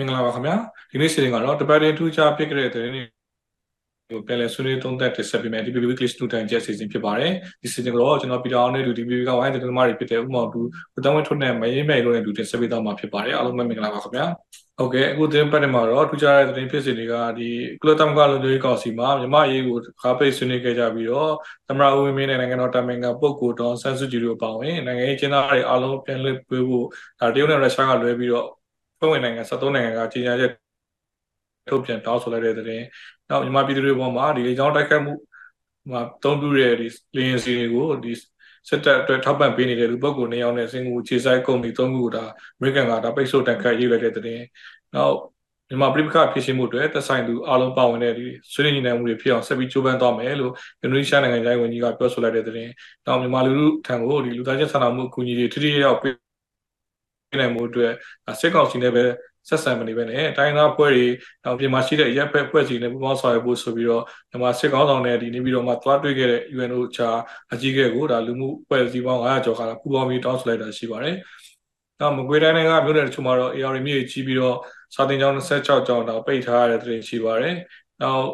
မင်္ဂလာပါခင်ဗျာဒီနေ့စီစဉ်ကတော့တပတ်တင်ထူးခြားဖြစ်ခဲ့တဲ့တဲ့နေ့ကိုပြန်လည်ဆွေးနွေးသုံးသပ်တင်ဆက်ပေးမယ် DPP Weekly Student ကျက်စီစဉ်ဖြစ်ပါတယ်ဒီစီစဉ်ကတော့ကျွန်တော်ပီတာအောင်နဲ့လူ DPP ကဝိုင်းတဲ့သမားတွေဖြစ်တဲ့ဥမောင်တူဦးတောင်းဝင်းထွန်းနဲ့မရေးမဲ့လို့နဲ့လူတင်ဆက်ပေးသွားမှာဖြစ်ပါတယ်အားလုံးပဲမင်္ဂလာပါခင်ဗျာဟုတ်ကဲ့အခုသတင်းပတ်တွေမှာတော့ထူးခြားတဲ့သတင်းဖြစ်စဉ်တွေကဒီကုလသမဂ္ဂလူမျိုးရေးကောင်စီမှာမြန်မာရေးကိုခါပိတ်ဆွေးနွေးခဲ့ကြပြီးတော့သမရဦးဝင်းမင်းနဲ့နိုင်ငံတော်တာမင်ကပုဂ္ဂိုလ်တော်ဆန်းစုကြည်တို့ပါဝင်နိုင်ငံရေးကျင်းသားတွေအားလုံးပြန်လည်ပေးဖို့ဒါတရုတ်နဲ့ရုရှားကလွဲပြီးတော့ ဖွဲ့ဝင်နိုင်ငံ73နိုင်ငံကကြီးညာချက်ထုတ်ပြန်တောင်းဆိုလိုက်တဲ့တဲ့။နောက်မြန်မာပြည်သူတွေပေါ်မှာဒီလေကြောင်းတိုက်ခတ်မှုမှာတုံးပြတဲ့ဒီလေရင်စီတွေကိုဒီစစ်တပ်အတွက်ထောက်ပံ့ပေးနေတဲ့လူပုဂ္ဂိုလ်နေအောင်နဲ့စင်ကူခြေဆိုင်ကုမ္ပဏီသုံးခုကဒါအမေရိကန်ကဒါပိတ်ဆို့တန်ခတ်ရေးလိုက်တဲ့တဲ့။နောက်မြန်မာပြည်ပခဖြစ်ရှိမှုတွေသက်ဆိုင်သူအားလုံးပါဝင်တဲ့ဒီဆွေးနွေးညှိနှိုင်းမှုတွေဖြစ်အောင်ဆက်ပြီးကြိုးပမ်းသွားမယ်လို့အင်ဒိုနီးရှားနိုင်ငံသားဝန်ကြီးကပြောဆိုလိုက်တဲ့တဲ့။နောက်မြန်မာလူထုထံကိုဒီလူသားချင်းစာနာမှုအကူအညီတွေထိထိရောက်ပေး နိုင်မှုအတွက်စစ်ကောင်စီနဲ့ပဲဆက်ဆံမနေပဲနဲ့တိုင်းသားဖွဲ့တွေနောက်ပြင်မှာရှိတဲ့ရပ်ဖက်ဖွဲ့စီနဲ့ပူးပေါင်းဆောင်ရွက်ဖို့ဆိုပြီးတော့မြန်မာစစ်ကောင်းဆောင်နဲ့ဒီနေပြီးတော့မှသွားတွေ့ခဲ့တဲ့ UNO ချာအကြီးအကဲကိုဒါလူမှုဖွဲ့စည်းပေါင်း900ကျော်ခါပူးပေါင်းပြီးတောင်းဆိုလိုက်တာရှိပါတယ်။နောက်မကွေးတိုင်းကမြို့နယ်တချို့မှာတော့ AR မြေကြီးပြီးတော့စာတင်ကျောင်း26ကျောင်းတော့ပိတ်ထားရတဲ့တဲ့ရှိပါတယ်။နောက်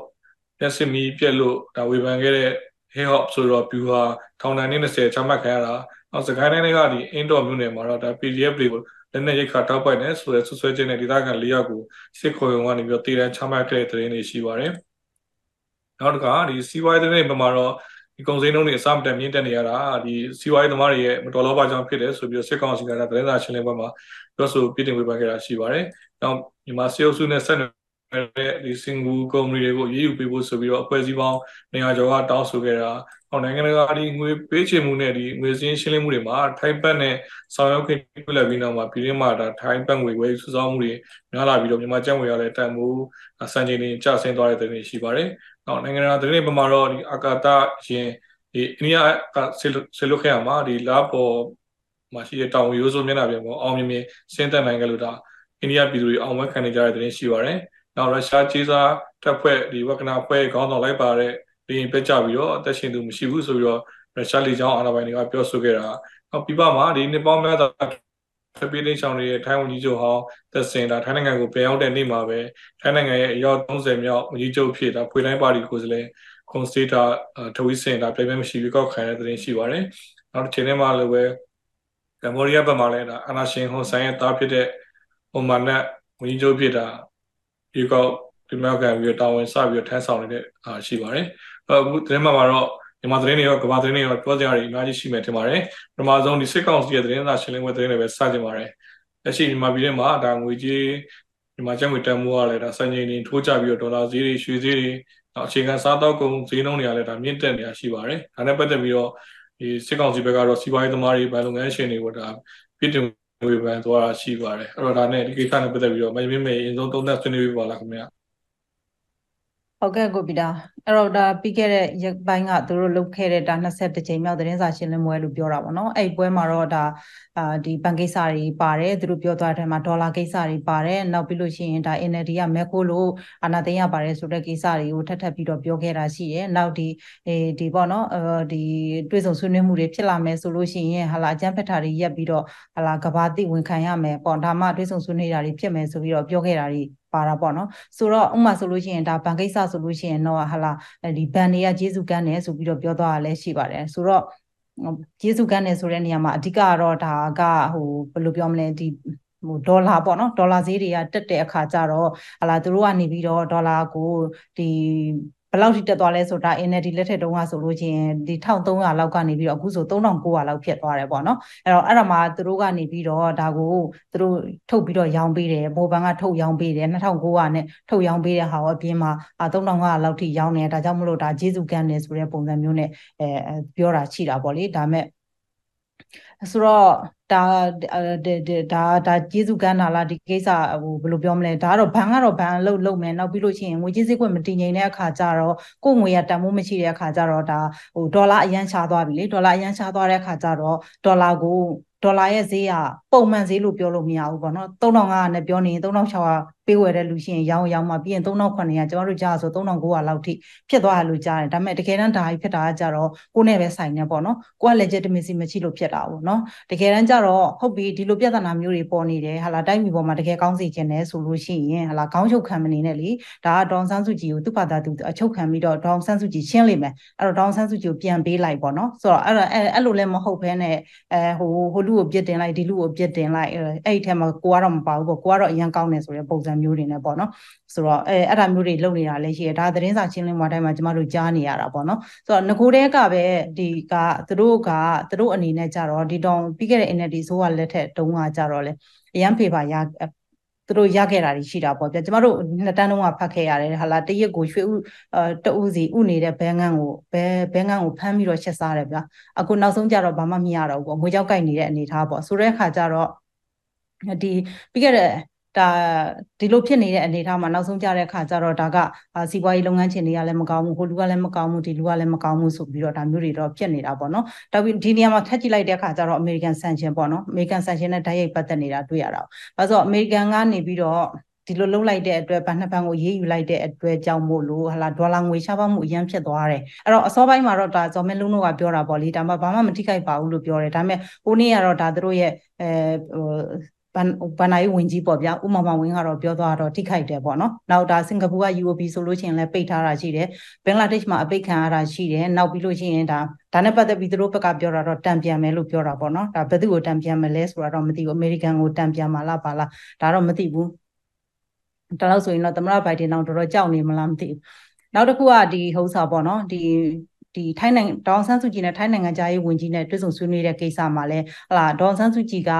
လက်စစ်မီပြက်လို့ဒါဝေဖန်ခဲ့တဲ့ hip hop ဆိုတော့ view ဟာထောင်ဒဏ်20ချမှတ်ခံရတာ နောက်စကိုင်းတိုင်းကဒီအင်းတော်မြို့နယ်မှာတော့ဒါ PDF တွေကိုလက်နက်ရိတ်ခါတောက်ပိုက်နေဆိုတဲ့ဆွဆွဲခြင်းနဲ့ဒေသခံ၄ယောက်ကိုစစ်ခေါ်ရုံကနေပြီးတော့တည်တံချမှတ်ခဲ့တဲ့သတင်းတွေရှိပါတယ်။နောက်တစ်ခါဒီစီးပွားရေးသတင်းတွေမှာတော့ဒီကုန်စည်နှုန်းတွေအစမတန်မြင့်တက်နေရတာဒီစီးပွားရေးသမားတွေရဲ့မတော်လောပါကြောင့်ဖြစ်တယ်ဆိုပြီးစစ်ကောင်စီကသတင်းစာရှင်းလင်းပွဲမှာပြောဆိုပြတင်ဝေဖန်ခဲ့တာရှိပါတယ်။နောက်မြန်မာစီအုပ်စုနဲ့ဆက်နွယ်တဲ့ဒီစင်ကူကုမ္ပဏီတွေကိုရေးယူပေးဖို့ဆိုပြီးတော့အဖွဲ့အစည်းပေါင်းနေရာကျော်ကတောင်းဆိုခဲ့တာ ဟောနိုင်ငံတကာဒီငွေပေးချေမှုနဲ့ဒီငွေစင်းရှင်းလင်းမှုတွေမှာထိုင်းဘတ်နဲ့ဆောင်ရွက်ခွင့်ပြုလိုက်ပြီးနောက်မှာပြည်ရင်းမှာဒါထိုင်းဘတ်ငွေဝယ်စုဆောင်းမှုတွေများလာပြီးတော့မြန်မာကျပ်ငွေရလည်းတန်ဖိုးစံချိန်တွေကျဆင်းသွားတဲ့သတင်းရှိပါတယ်။နောက်နိုင်ငံတကာသတင်းတွေမှာတော့ဒီအာကာသရင်ဒီအိန္ဒိယကဆေလုခဲမှာဒီလာပေါ်မှာရှိတဲ့တောင်ရိုးစုံမျက်နှာပြင်ပေါ်အောင်မြင်မြင်ဆင်းသက်နိုင်ကြလို့ဒါအိန္ဒိယပြည်သူတွေအောင်ပွဲခံနေကြတဲ့သတင်းရှိပါတယ်။နောက်ရုရှားကြီးစားတပ်ဖွဲ့ဒီဝက္ကနာဖွဲ့ခေါင်းဆောင်လိုက်ပါတဲ့ လေရင်ပြကြပြီးတော့အသက်ရှင်သူမရှိဘူးဆိုပြီးတော့ရုရှားလေကြောင်းအာဏာပိုင်တွေကပြောဆိုခဲ့တာ။နောက်ပြပမှာဒီနှစ်ပေါင်းများစွာဖပီလင်းဆောင်တွေထိုင်းဝန်ကြီးချုပ်ဟောင်းသက်စင်တာထိုင်းနိုင်ငံကိုပြန်ရောက်တဲ့နေ့မှာပဲထိုင်းနိုင်ငံရဲ့အယောက်30မြောက်ဝန်ကြီးချုပ်ဖြစ်တာဖွေတိုင်းပါတီကိုယ်စားလှယ်ကွန်စတေတာထဝီစင်တာပြည်ပမရှိပြီးကောက်ခံတဲ့သတင်းရှိပါတယ်။နောက်တစ်ချိန်ထဲမှာလည်းပဲကမ္ဘောဒီးယားဘက်မှာလည်းဒါအာနာရှင်ဟွန်ဆိုင်ရဲ့တားဖြစ်တဲ့ဟိုမာနတ်ဝန်ကြီးချုပ်ဖြစ်တာဒီကောက်ဒီမြောက်ခံပြီးတာဝန်စပြီးထမ်းဆောင်နေတဲ့အားရှိပါတယ်။ အခုသတင်းမှာတော့မြန်မာသတင်းတွေရောကမ္ဘာသတင်းတွေရောပြောကြရည်အများကြီးရှိမယ်ထင်ပါတယ်ပထမဆုံးဒီစစ်ကောင်စီရဲ့သတင်းစာရှင်းလင်းပွဲသတင်းတွေပဲစကြင်ပါတယ်လက်ရှိမြန်မာပြည်ထဲမှာဒါငွေကြေးမြန်မာကျပ်ငွေတန်ဖိုးကလည်းဒါစံချိန်တင်ထိုးကြပြီးတော့ဒေါ်လာဈေးတွေရွှေဈေးတွေနောက်အခြေခံစားတောက်ကုန်ဈေးနှုန်းတွေကလည်းဒါမြင့်တက်နေတာရှိပါတယ်ဒါနဲ့ပတ်သက်ပြီးတော့ဒီစစ်ကောင်စီဘက်ကတော့စီးပွားရေးသမားတွေဗန်လုပ်ငန်းရှင်တွေကိုဒါပြည်တင်ဝေဖန်သွားတာရှိပါတယ်အဲ့တော့ဒါနဲ့ဒီကိစ္စနဲ့ပတ်သက်ပြီးတော့မင်းမင်းမေအရင်ဆုံးသုံးသပ်ဆွေးနွေးပြပါလားခင်ဗျာ ဟုတ်ကဲ့ကိုပီတာအဲ့တော့ဒါပြီးခဲ့တဲ့ရက်ပိုင်းကသူတို့လုပ်ခဲ့တဲ့ဒါ20ကြိမ်မြောက်သတင်းစာရှင်းလင်းပွဲလို့ပြောတာပေါ့နော်အဲ့ပွဲမှာတော့ဒါအာဒီဘဏ်ကိစ္စတွေပါတယ်သူတို့ပြောသွားတဲ့မှာဒေါ်လာကိစ္စတွေပါတယ်နောက်ပြီးလို့ရှိရင်ဒါ NLD ကမဲခိုးလို့အာဏာသိမ်းရပါတယ်ဆိုတဲ့ကိစ္စတွေကိုထပ်ထပ်ပြီးတော့ပြောခဲ့တာရှိတယ်နောက်ဒီအဲဒီပေါ့နော်အဲဒီတွေ့ဆုံဆွေးနွေးမှုတွေဖြစ်လာမယ်ဆိုလို့ရှိရင်ဟာလာအကြမ်းဖက်တာတွေရက်ပြီးတော့ဟာလာကဘာတိဝန်ခံရမယ်ပေါ့ဒါမှတွေ့ဆုံဆွေးနွေးတာတွေဖြစ်မယ်ဆိုပြီးတော့ပြောခဲ့တာတွေ ပါတာပေါ့နော်ဆိုတော့ဥမာဆိုလို့ရှိရင်ဒါဘဏ်ကိစ္စဆိုလို့ရှိရင်တော့ဟာလာဒီဘဏ်တွေကကျေးဇူးကမ်းတယ်ဆိုပြီးတော့ပြောသွားတာလည်းရှိပါတယ်ဆိုတော့ကျေးဇူးကမ်းတယ်ဆိုတဲ့နေရာမှာအဓိကတော့ဒါကဟိုဘယ်လိုပြောမလဲဒီဟိုဒေါ်လာပေါ့နော်ဒေါ်လာဈေးတွေကတက်တဲ့အခါကျတော့ဟာလာသူတို့ကနေပြီးတော့ဒေါ်လာကိုဒီ ယ်လောက်ထိတက်သွားလဲဆိုတာ NLD လက်ထက်တုန်းကဆိုလို့ချင်းဒီ1300လောက်ကနေပြီးတော့အခုဆို3900လောက်ဖြစ်သွားတယ်ပေါ့နော်အဲ့တော့အဲ့ဒါမှသူတို့ကနေပြီးတော့ဒါကိုသူတို့ထုတ်ပြီးတော့ရောင်းပေးတယ်မိုဘန်ကထုတ်ရောင်းပေးတယ်2900နဲ့ထုတ်ရောင်းပေးတဲ့ဟာကိုအပြင်မှာ3500လောက်ထိရောင်းနေတယ်ဒါကြောင့်မလို့ဒါဂျေစုကန်တယ်ဆိုတဲ့ပုံစံမျိုးနဲ့အဲပြောတာရှိတာပေါ့လေဒါမဲ့ဆိုတော့ ဒါဒါဒါကျေးဇူးကမ်းတာလားဒီကိစ္စဟိုဘယ်လိုပြောမလဲဒါကတော့ဘဏ်ကတော့ဘဏ်အလုပ်လုပ်မယ်နောက်ပြီးလို့ရှိရင်ငွေကြေးစည်းကွက်မတည်ငြိမ်တဲ့အခါကျတော့ကိုယ်ငွေရတန်ဖိုးမရှိတဲ့အခါကျတော့ဒါဟိုဒေါ်လာအရန်ရှားသွားပြီလေဒေါ်လာအရန်ရှားသွားတဲ့အခါကျတော့ဒေါ်လာကိုဒေါ်လာရဲ့ဈေးကပုံမှန်ဈေးလို့ပြောလို့မရဘူးပေါ့နော်3500နဲ့ပြောနေရင်3600 ပေးဝယ်တဲ့လူရှိရင်ရောင်းရောင်းမှပြီးရင်3900ကျွန်တော်တို့ကြားဆို3900လောက်ထိဖြစ်သွားတယ်လို့ကြားတယ်ဒါပေမဲ့တကယ်တမ်းဒါကြီးဖြစ်တာကကြတော့ကိုယ်နဲ့ပဲဆိုင်နေပေါ့နော်ကိုက legitimacy မရှိလို့ဖြစ်တာပေါ့နော်တကယ်တမ်းကျတော့ဟုတ်ပြီဒီလိုပြဿနာမျိုးတွေပေါ်နေတယ်ဟာလာတိုင်းပြည်ပေါ်မှာတကယ်ကောင်းစေချင်တယ်ဆိုလို့ရှိရင်ဟာလာခေါင်းချုပ်ခံမနေနဲ့လေဒါကဒေါန်ဆန်းစုကြည်ကိုသူ့ဘာသာသူအချုပ်ခံပြီးတော့ဒေါန်ဆန်းစုကြည်ရှင်းလိမ့်မယ်အဲ့တော့ဒေါန်ဆန်းစုကြည်ကိုပြန်ပေးလိုက်ပေါ့နော်ဆိုတော့အဲ့တော့အဲ့လိုလည်းမဟုတ်ဘဲနဲ့အဲဟိုဟိုလူကိုပြစ်တင်လိုက်ဒီလူကိုပြစ်တင်လိုက်အဲ့ဒီထဲမှာကိုကတော့မပါဘူးပေါ့ကိုကတော့အရင်ကောင်းတယ်ဆိုတဲ့ပုံစံမျိုးတွေနဲ့ပေါ့နော်ဆိုတော့အဲအဲ့ဒါမျိုးတွေလုပ်နေတာလည်းရှိတယ်ဒါသတင်းစာရှင်းလင်းပွဲတိုင်းမှာကျမတို့ကြားနေရတာပေါ့နော်ဆိုတော့ငကိုတဲကပဲဒီကသူတို့ကသူတို့အနေနဲ့ကြတော့ဒီတောင်ပြီးခဲ့တဲ့ NLD ဆိုကလက်ထက်တုန်းကကြတော့လေအရန်ဖေပါရသူတို့ရခဲ့တာတွေရှိတာပေါ့ဗျာကျမတို့နှစ်တန်းတုန်းကဖတ်ခဲ့ရတယ်ဟာလာတရက်ကိုရွှေဥအဲတဦးစီဥနေတဲ့ဘဲငန်းကိုဘဲဘဲငန်းကိုဖမ်းပြီးတော့ချက်စားတယ်ဗျာအခုနောက်ဆုံးကြတော့ဘာမှမရတော့ဘူးပေါ့ငွေကြောက်ကိုက်နေတဲ့အနေထားပေါ့ဆိုတဲ့အခါကျတော့ဒီပြီးခဲ့တဲ့ ဒါဒီလိုဖြစ်နေတဲ့အနေအထားမှာနောက်ဆုံးကြတဲ့အခါကျတော့ဒါကစီးပွားရေးလုပ်ငန်းရှင်တွေကလည်းမကောင်းဘူးဟိုလူကလည်းမကောင်းဘူးဒီလူကလည်းမကောင်းဘူးဆိုပြီးတော့ဒါမျိုးတွေတော့ဖြစ်နေတာပေါ့နော်ဒါပြီးဒီနေရာမှာထပ်ကြည့်လိုက်တဲ့အခါကျတော့ American sanction ပေါ့နော် American sanction နဲ့ဓာတ်ရိုက်ပတ်သက်နေတာတွေ့ရတာ။ဘာလို့ဆိုတော့ American ကနေပြီးတော့ဒီလိုလုံးလိုက်တဲ့အတွက်ဗန်နှစ်ပန်ကိုရေးယူလိုက်တဲ့အတွက်ကြောင့်မို့လို့ဟာလာဒေါ်လာငွေရှားပါမှုအရင်ဖြစ်သွားတယ်အဲ့တော့အစောပိုင်းမှာတော့ဒါဇော်မဲလုံးတို့ကပြောတာပေါ့လေဒါမှဘာမှမထိခိုက်ပါဘူးလို့ပြောတယ်ဒါပေမဲ့ဟိုနေ့ကတော့ဒါတို့ရဲ့အဲဟို ဘန်ဘန်နိုင်ဝင်ကြီးပေါ့ဗျာဥမ္မာမဝင်းကတော့ပြောသွားတော့ထိခိုက်တယ်ပေါ့နော်နောက်ဒါစင်ကာပူက UOB ဆိုလို့ရှိရင်လည်းပိတ်ထားတာရှိတယ်ဘင်္ဂလားဒေ့ရှ်မှာအပိတ်ခံရတာရှိတယ်နောက်ပြီးလို့ရှိရင်ဒါဒါနဲ့ပတ်သက်ပြီးသူတို့ဘက်ကပြောတာတော့တံပြန်မယ်လို့ပြောတာပေါ့နော်ဒါဘယ်သူကိုတံပြန်မလဲဆိုတာတော့မသိဘူးအမေရိကန်ကိုတံပြန်မှာလားပါလားဒါတော့မသိဘူးဒါတော့ဆိုရင်တော့သမ္မတဘိုင်ဒန်တော့တော်တော်ကြောက်နေမလားမသိဘူးနောက်တစ်ခုကဒီဟိုးစာပေါ့နော်ဒီ ဒီထိုင်းနိုင်ငံဒေါန်ဆန်းစုကြည်နဲ့ထိုင်းနိုင်ငံသားရေးဝန်ကြီးနဲ့တွေ့ဆုံဆွေးနွေးတဲ့ကိစ္စမှာလဲဟလာဒေါန်ဆန်းစုကြည်က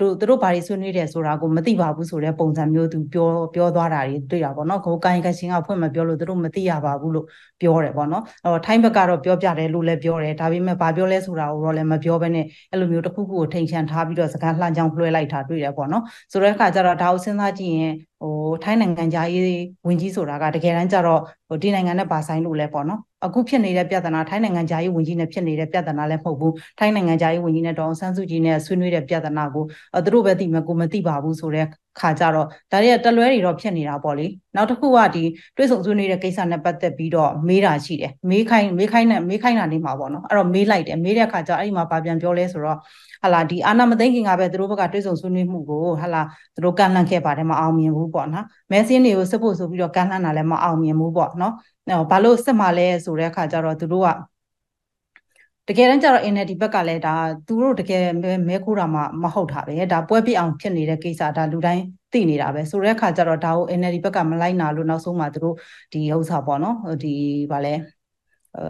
တို့တို့ဘာတွေဆွေးနွေးတယ်ဆိုတာကိုမသိပါဘူးဆိုတဲ့ပုံစံမျိုးသူပြောပြောသွားတာတွေတွေ့တာပေါ့နော်ကိုကိုင်ကရှင်ကဖွင့်မပြောလို့တို့မသိရပါဘူးလို့ပြောတယ်ပေါ့နော်အဲ့တော့ထိုင်းဘက်ကတော့ပြောပြတယ်လို့လည်းပြောတယ်ဒါပေမဲ့ဘာပြောလဲဆိုတာကိုတော့လည်းမပြောဘဲနဲ့အဲ့လိုမျိုးတစ်ခုခုကိုထိန်ချန်ထားပြီးတော့စကားလှမ်းကြောင်းလွှဲလိုက်တာတွေ့တယ်ပေါ့နော်ဆိုတဲ့အခါကျတော့ဒါကိုစဉ်းစားကြည့်ရင်ဟိုထိုင်းနိုင်ငံသားရေးဝင်ကြီးဆိုတာကတကယ်တမ်းကျတော့ဟိုဒီနိုင်ငံနဲ့ပါဆိုင်လို့လဲပေါ့နော် အခုဖြစ်နေတဲ့ပြဿနာထိုင်းနိုင်ငံသားရေးဝင်ကြီးနဲ့ဖြစ်နေတဲ့ပြဿနာလည်းမဟုတ်ဘူးထိုင်းနိုင်ငံသားရေးဝင်ကြီးနဲ့ဒေါအောင်ဆန်းစုကြည်နဲ့ဆွေးနွေးတဲ့ပြဿနာကိုသူတို့ပဲသိမယ်ကိုမသိပါဘူးဆိုတဲ့ ခါကြတော့ဒါတွေကတလွဲတွေတော့ဖြစ်နေတာပေါ့လေနောက်တစ်ခုကဒီတွေးဆုံဆွေးနွေးတဲ့ကိစ္စနဲ့ပတ်သက်ပြီးတော့မေးတာရှိတယ်မေးခိုင်းမေးခိုင်းနဲ့မေးခိုင်းတာနေမှာပေါ့နော်အဲ့တော့မေးလိုက်တယ်မေးတဲ့ခါကျအဲ့ဒီမှာဗာပြန်ပြောလဲဆိုတော့ဟလာဒီအာနာမသိခင်ကပဲသူတို့ဘက်ကတွေးဆုံဆွေးနွေးမှုကိုဟလာသူတို့ကန်လှန်ခဲ့ပါတယ်မအောင်မြင်ဘူးပေါ့နော်မဲစင်းတွေကိုစစ်ဖို့ဆိုပြီးတော့ကန်လှန်တာလည်းမအောင်မြင်ဘူးပေါ့နော်ဘာလို့စစ်မှလဲဆိုတဲ့အခါကျတော့သူတို့က တကယ်တမ်းကျတော့ NLD ဘက်ကလည်းဒါသူတို့တကယ်မဲခိုးတာမှမဟုတ်တာပဲဒါပွဲပြအောင်ဖြစ်နေတဲ့ကိစ္စဒါလူတိုင်းသိနေတာပဲဆိုတဲ့အခါကျတော့ဒါကို NLD ဘက်ကမလိုက်နာလို့နောက်ဆုံးမှသူတို့ဒီဥစ္စာပေါ့နော်ဒီဗာလဲ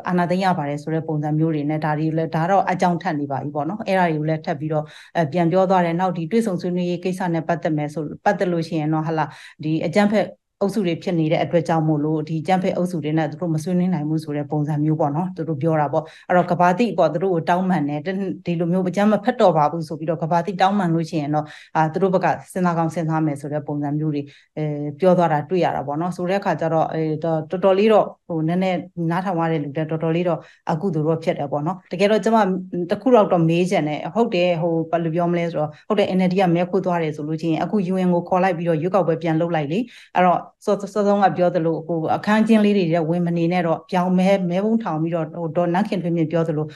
အာနာသိရပါတယ်ဆိုတဲ့ပုံစံမျိုးတွေနဲ့ဒါတွေလည်းဒါတော့အကြောင်းထပ်နေပါပြီပေါ့နော်အဲ့ဒါတွေကိုလည်းထပ်ပြီးတော့ပြန်ပြောသွားတယ်နောက်ဒီတွေ့ဆုံဆွေးနွေးရေးကိစ္စနဲ့ပတ်သက်မယ်ဆိုပတ်သက်လို့ရှိရင်တော့ဟလာဒီအကြံဖက် အုပ်စုတွေဖြစ်နေတဲ့အတွက်ကြောင့်မို့လို့ဒီကြံဖက်အုပ်စုတွေနဲ့သူတို့မဆွေးနွေးနိုင်ဘူးဆိုတဲ့ပုံစံမျိုးပေါ့နော်သူတို့ပြောတာပေါ့အဲ့တော့ကဘာတိပေါ့သူတို့ကိုတောင်းပန်တယ်ဒီလိုမျိုးကြမ်းမဖက်တော့ပါဘူးဆိုပြီးတော့ကဘာတိတောင်းပန်လို့ရှိရင်တော့အာသူတို့ဘက်ကစဉ်းစားကောင်းစဉ်းစားမယ်ဆိုတဲ့ပုံစံမျိုးတွေအဲပြောသွားတာတွေ့ရတာပေါ့နော်ဆိုတဲ့အခါကျတော့အဲတော်တော်လေးတော့ဟိုနည်းနည်းနားထောင်ရတဲ့လူတွေတော်တော်လေးတော့အခုသူတို့ဖြစ်တယ်ပေါ့နော်တကယ်တော့ကျွန်မတခုတော့တော့မေးချင်တယ်ဟုတ်တယ်ဟိုဘယ်လိုပြောမလဲဆိုတော့ဟုတ်တယ် NLD ကမဲခိုးသွားတယ်ဆိုလို့ချင်းအခု UN ကိုခေါ်လိုက်ပြီးတော့ရွေးကောက်ပွဲပြန်လုပ်လိုက်လေအဲ့တော့စောစောဆုံးကပြောသလိုဟိုအခန်းချင်းလေးတွေတဲ့ဝင်မနေနဲ့တော့ပြောင်းမဲမဲဘုံထောင်ပြီးတော့ဟိုဒေါ်နန်းခင်ထွေးမြင့်ပြောသလို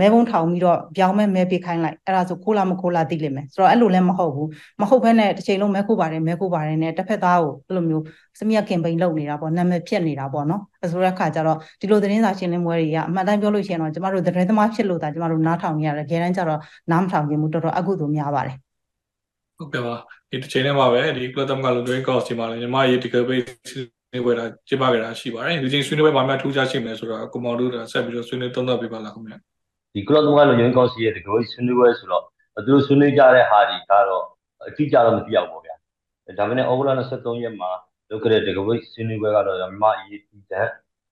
မဲဘုံထောင်ပြီးတော့ပြောင်းမဲမဲပေးခိုင်းလိုက်အဲ့ဒါဆိုခိုးလာမခိုးလာသိလိမ့်မယ်ဆိုတော့အဲ့လိုလည်းမဟုတ်ဘူးမဟုတ်ဘဲနဲ့တစ်ချိန်လုံးမဲခိုးပါတယ်မဲခိုးပါတယ်နဲ့တစ်ဖက်သားကိုအဲ့လိုမျိုးစမီယာကင်ပိန်းလုပ်နေတာပေါ့နာမည်ဖြစ်နေတာပေါ့နော်အဲဆိုတဲ့အခါကျတော့ဒီလိုသတင်းစာရှင်းလင်းပွဲတွေကအမှန်တမ်းပြောလို့ရှိရင်တော့ကျမတို့သတင်းသမားဖြစ်လို့ဒါကျမတို့နားထောင်နေရတယ်အကယ်တမ်းကျတော့နားမထောင်ခြင်းဘူးတော်တော်အကုသို့များပါတယ်ဟုတ်ကဲ့ပါ ဒီတစ်ချိန်ထဲမှာပဲဒီကလပ်တမ်ကလုံတွဲကော့စီမှာလည်းညီမရေဒီကဘေးနေဝဲတာကျပါကြတာရှိပါတယ်ဒီချိန်ဆွေးနွေးပွဲမှာမှထူးခြားရှိမယ်ဆိုတော့ကိုမောင်တို့ဆက်ပြီးတော့ဆွေးနွေးသုံးသပ်ပေးပါလားခင်ဗျဒီကလပ်တမ်ကလုံတွဲကော့စီရဲ့ဒီကဘေးဆွေးနွေးပွဲဆိုတော့သူတို့ဆွေးနွေးကြတဲ့ဟာဒီကတော့အတိအကျတော့မသိရဘူးဗျာဒါပေမဲ့ဩဂုတ်လ23ရက်မှာလုပ်ခဲ့တဲ့ဒီကဘေးဆွေးနွေးပွဲကတော့မြန်မာအရေးကြီးတဲ့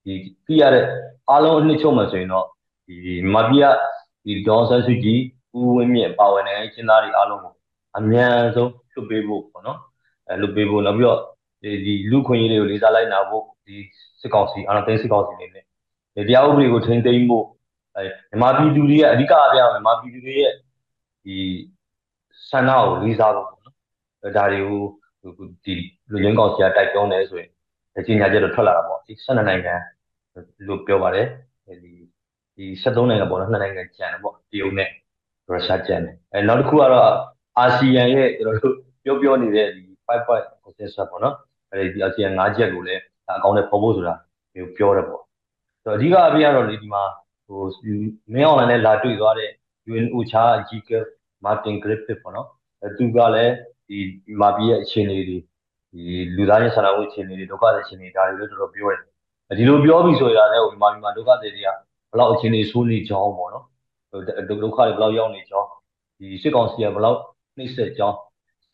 ဒီသိရတဲ့အားလုံးအနှစ်ချုပ်မှဆိုရင်တော့ဒီမပြည့်ဒီဒေါ်ဆန်းစုကြည်ဦးဝင်းမြင့်ပါဝင်တဲ့ချင်းသားတွေအားလုံးကိုအမြန်ဆုံး လွတ်ပေးဖို့ပေါ့နော်အဲလွတ်ပေးဖို့နောက်ပြီးတော့ဒီဒီလူခွင့်ရေးတွေကိုလေးစားလိုက်နာဖို့ဒီစစ်ကောင်စီအာဏာသိမ်းစစ်ကောင်စီနေနဲ့ဒီတရားဥပဒေကိုထိန်းသိမ်းဖို့အဲမြန်မာပြည်သူတွေရဲ့အဓိကအပြမြန်မာပြည်သူတွေရဲ့ဒီဆန္ဒကိုလေးစားဖို့ပေါ့နော်ဒါတွေကိုဒီလူရင်းကောင်စီကတိုက်တွန်းတယ်ဆိုရင်ကြေညာချက်တော့ထွက်လာတာပေါ့ဒီ12နိုင်ငံလို့ပြောပါတယ်ဒီဒီ73နိုင်ငံပေါ့နော်နှစ်နိုင်ငံကျန်တယ်ပေါ့တရုတ်နဲ့ရုရှားကျန်တယ်အဲနောက်တစ်ခုကတော့ အာဆီယံရဲ့ကျွန်တော်တို့ပြောပြောနေတဲ့ဒီ5 point consensus ပေါ့နော်အဲဒီအာဆီယံ၅ချက်ကိုလည်းအကောင့်နဲ့ပေါ်ဖို့ဆိုတာမျိုးပြောတယ်ပေါ့ဆိုတော့အဓိကအပြင်ကတော့လေဒီမှာဟိုမင်းအောင်လည်းလာတွေ့သွားတဲ့ UN OCHA အကြီးကမာတင်ဂရစ်ဖစ်ပေါ့နော်အဲသူကလည်းဒီဒီမာပြည်ရဲ့အခြေအနေတွေဒီလူသားချင်းစာနာမှုအခြေအနေတွေဒုက္ခတွေအခြေအနေဒါတွေလည်းတော်တော်ပြောတယ်ဒီလိုပြောပြီဆိုရတဲ့ဟိုမြန်မာပြည်မှာဒုက္ခတွေကဘယ်လောက်အခြေအနေဆိုးနေကြောင်းပေါ့နော်ဟိုဒုက္ခတွေဘယ်လောက်ရောက်နေကြောင်းဒီစစ်ကောင်စီကဘယ်လောက် နှိမ့်ဆက်ကြောင်း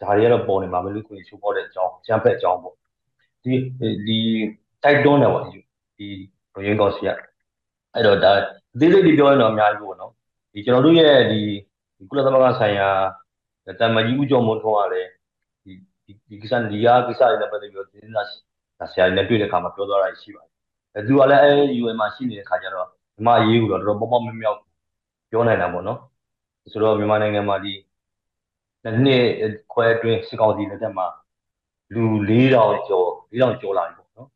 ဒါတွေကတော့ပေါ်နေမှာမလို့ခွင့်ချိုးပေါ်တဲ့အကြောင်းကျန်းဖက်အကြောင်းပေါ့ဒီဒီတိုက်တွန်းတယ်ပေါ့ဒီဒီရင်းကောင်စီကအဲ့တော့ဒါအသေးစိတ်ဒီပြောရင်တော့အများကြီးပေါ့နော်ဒီကျွန်တော်တို့ရဲ့ဒီကုလသမဂ္ဂဆိုင်ရာတမကြီးဦးကျော်မွန်ထွန်းကလည်းဒီဒီကိစ္စဒီဟာကိစ္စတွေနဲ့ပတ်သက်ပြီးတော့ဒီနေ့ဆရာနဲ့တွေ့တဲ့အခါမှာပြောသွားတာရှိပါတယ်အဲသူကလည်းအဲ UN မှာရှိနေတဲ့ခါကျတော့ဒီမှာရေးကိုတော့တော်တော်ပေါပေါမမြောက်ပြောနိုင်တာပေါ့နော်ဆိုတော့မြန်မာနိုင်ငံမှာဒီ နှစ်ခွဲအတွင်းစစ်ကောင်စီလက်ထက်မှာလူ4000ကျော်4000ကျော်လာပြီပေါ့နော်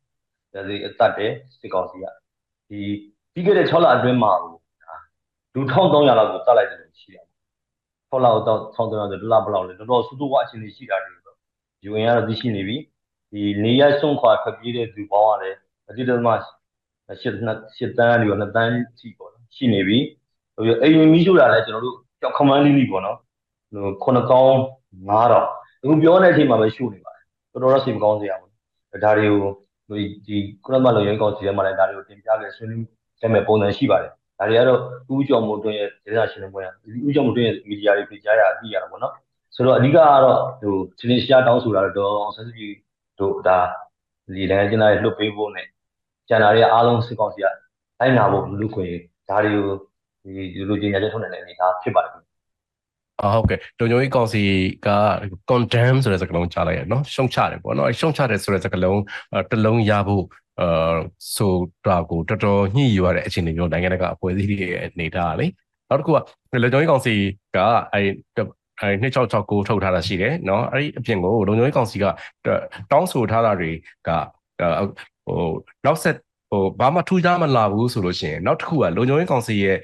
ဒါစီအသက်တဲ့စစ်ကောင်စီကဒီပြီးခဲ့တဲ့6လအတွင်းမှာလူ1300လောက်ကိုတတ်လိုက်တယ်လို့ရှိတယ်6လတော့1300ဆိုဒလဘလောက်လဲတော်တော်စူးစူးဝအခြေအနေရှိတာတွေတော့ UN ကတော့သိရှိနေပြီဒီနေရဆုံးခွာထွက်ပြေးတဲ့သူပေါင်းကလည်းအတိတ်ကမှရှစ်နှစ်ရှစ်တန်းပြီးတော့နှစ်တန်းထိပေါ့နော်ရှိနေပြီဟိုအိမ်မီးရှို့တာလည်းကျွန်တော်တို့ကြောက်ခမန်းလေးလေးပေါ့နော် ဟို9000 9000အခုပြောတဲ့အချိန်မှာပဲရှို့နေပါတယ်တော်တော်တော့စိတ်မကောင်းစရာပေါ့ဒါတွေကိုဒီဒီကုလသမဂ္ဂလုံခြုံရေးကောင်စီထဲမှာလည်းဒါတွေကိုတင်ပြခဲ့ဆွေးနွေးခဲ့မဲ့ပုံစံရှိပါတယ်ဒါတွေကတော့ဦးကျော်မိုးတွင်းရဲ့ဒေသရှင်တွေပွဲဒီဦးကျော်မိုးတွင်းရဲ့မီဒီယာတွေပြကြရအသိရတာပေါ့နော်ဆိုတော့အဓိကကတော့ဟိုချင်းချင်းရှားတောင်းဆိုတာတော့အောင်ဆန်းစုကြည်တို့ဒါဒီနိုင်ငံကျင်းသားတွေလွတ်ပေးဖို့နဲ့ကျန်တာတွေအားလုံးစစ်ကောင်စီကတိုင်းနာဖို့လူခွေဒါတွေကိုဒီလူချင်းညာချက်ထုတ်နိုင်တဲ့အနေအထားဖြစ်ပါတယ် အာဟုတ်ကဲ့တုံညိုကြီးကောင်စီက condemn ဆိုတဲ့စကားလုံးကြားလိုက်ရနော်ရှုံချတယ်ပေါ့နော်ရှုံချတယ်ဆိုတဲ့စကားလုံးတစ်လုံးရဖို့အာဆိုတာကိုတော်တော်ညှိယူရတဲ့အခြေအနေမျိုးနိုင်ငံတကာအဖွဲ့အစည်းတွေအနေထားလေနောက်တစ်ခုကလုံခြုံရေးကောင်စီကအဲအဲ2669ထုတ်ထားတာရှိတယ်နော်အဲ့ဒီအပြင်ကိုလုံခြုံရေးကောင်စီကတောင်းဆိုထားတာတွေကဟိုနောက်ဆက် ဟိုဘာမှထူးခြားမလာဘူးဆိုလို့ရှိရင်နောက်တစ်ခုကလုံခြုံရေးကောင်စီရဲ့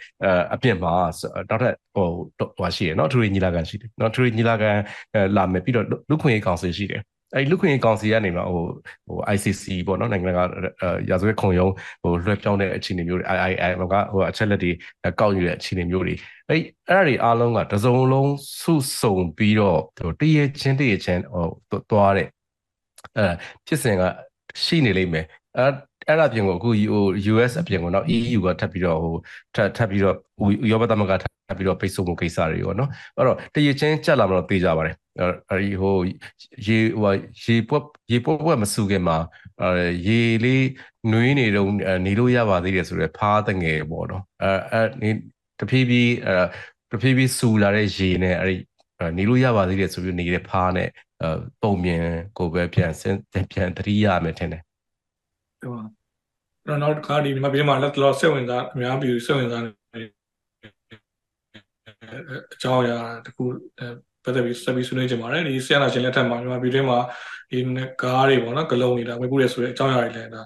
အပြင်မှာနောက်ထပ်ဟိုဟိုရှိရယ်နော်ထူရီညီလာခံရှိတယ်နော်ထူရီညီလာခံလာမယ်ပြီးတော့လူခွင့်ရေးကောင်စီရှိတယ်အဲ့လူခွင့်ရေးကောင်စီကနေမှဟိုဟို ICC ပေါ့နော်နိုင်ငံကရာဇဝတ်ခုံရုံးဟိုလွှဲပြောင်းတဲ့အခြေအနေမျိုးတွေ II ကဟိုအချက်လက်တွေကောက်ယူတဲ့အခြေအနေမျိုးတွေအဲ့အဲ့ဒါတွေအားလုံးကတစုံလုံးစုစုံပြီးတော့ဟိုတရချင်းတရချင်းဟိုသွားတဲ့အဲဖြစ်စဉ်ကရှိနေလိမ့်မယ်အဲ အဲ့ဒါပြင်ကိုအခုဟို US အပြင်ကိုတော့ EU ကထပ်ပြီးတော့ဟိုထပ်ထပ်ပြီးတော့ဥရောပသမဂ္ဂထပ်ပြီးတော့ပိတ်ဆို့မှုကိစ္စတွေရောနော်အဲ့တော့တရချင်းကြက်လာမလို့သိကြပါတယ်အဲဒီဟိုရေဟိုရေပွက်ရေပွက်ပွက်မစုခင်မှာအဲရေလေးနွေးနေတော့နေလို့ရပါသေးတယ်ဆိုတော့ဖားတငယ်ပေါ့နော်အဲအဲတဖြည်းဖြည်းအဲတဖြည်းဖြည်းစူလာတဲ့ရေနဲ့အဲဒီနေလို့ရပါသေးတယ်ဆိုပြီးနေတဲ့ဖားနဲ့ပုံမြင်ကိုပဲပြန်ပြန်တတိရမယ်ထင်တယ်ဟုတ် တော့နောက်တစ်ခါဒီမှာပြည်မှာလက်တော်စိတ်ဝင်စားအများပြည်စိတ်ဝင်စားနေအကြောင်းအရာတခုပတ်သက်ပြီးဆက်ပြီးဆွေးနွေးကြပါတယ်ဒီဆီယနာရှင်လက်ထက်မှာမြန်မာပြည်တွင်းမှာဒီကားတွေပေါ့နော်ဂလုံးနေတာဝယ်ပို့ရဆိုတဲ့အကြောင်းအရာတွေလည်းဒါ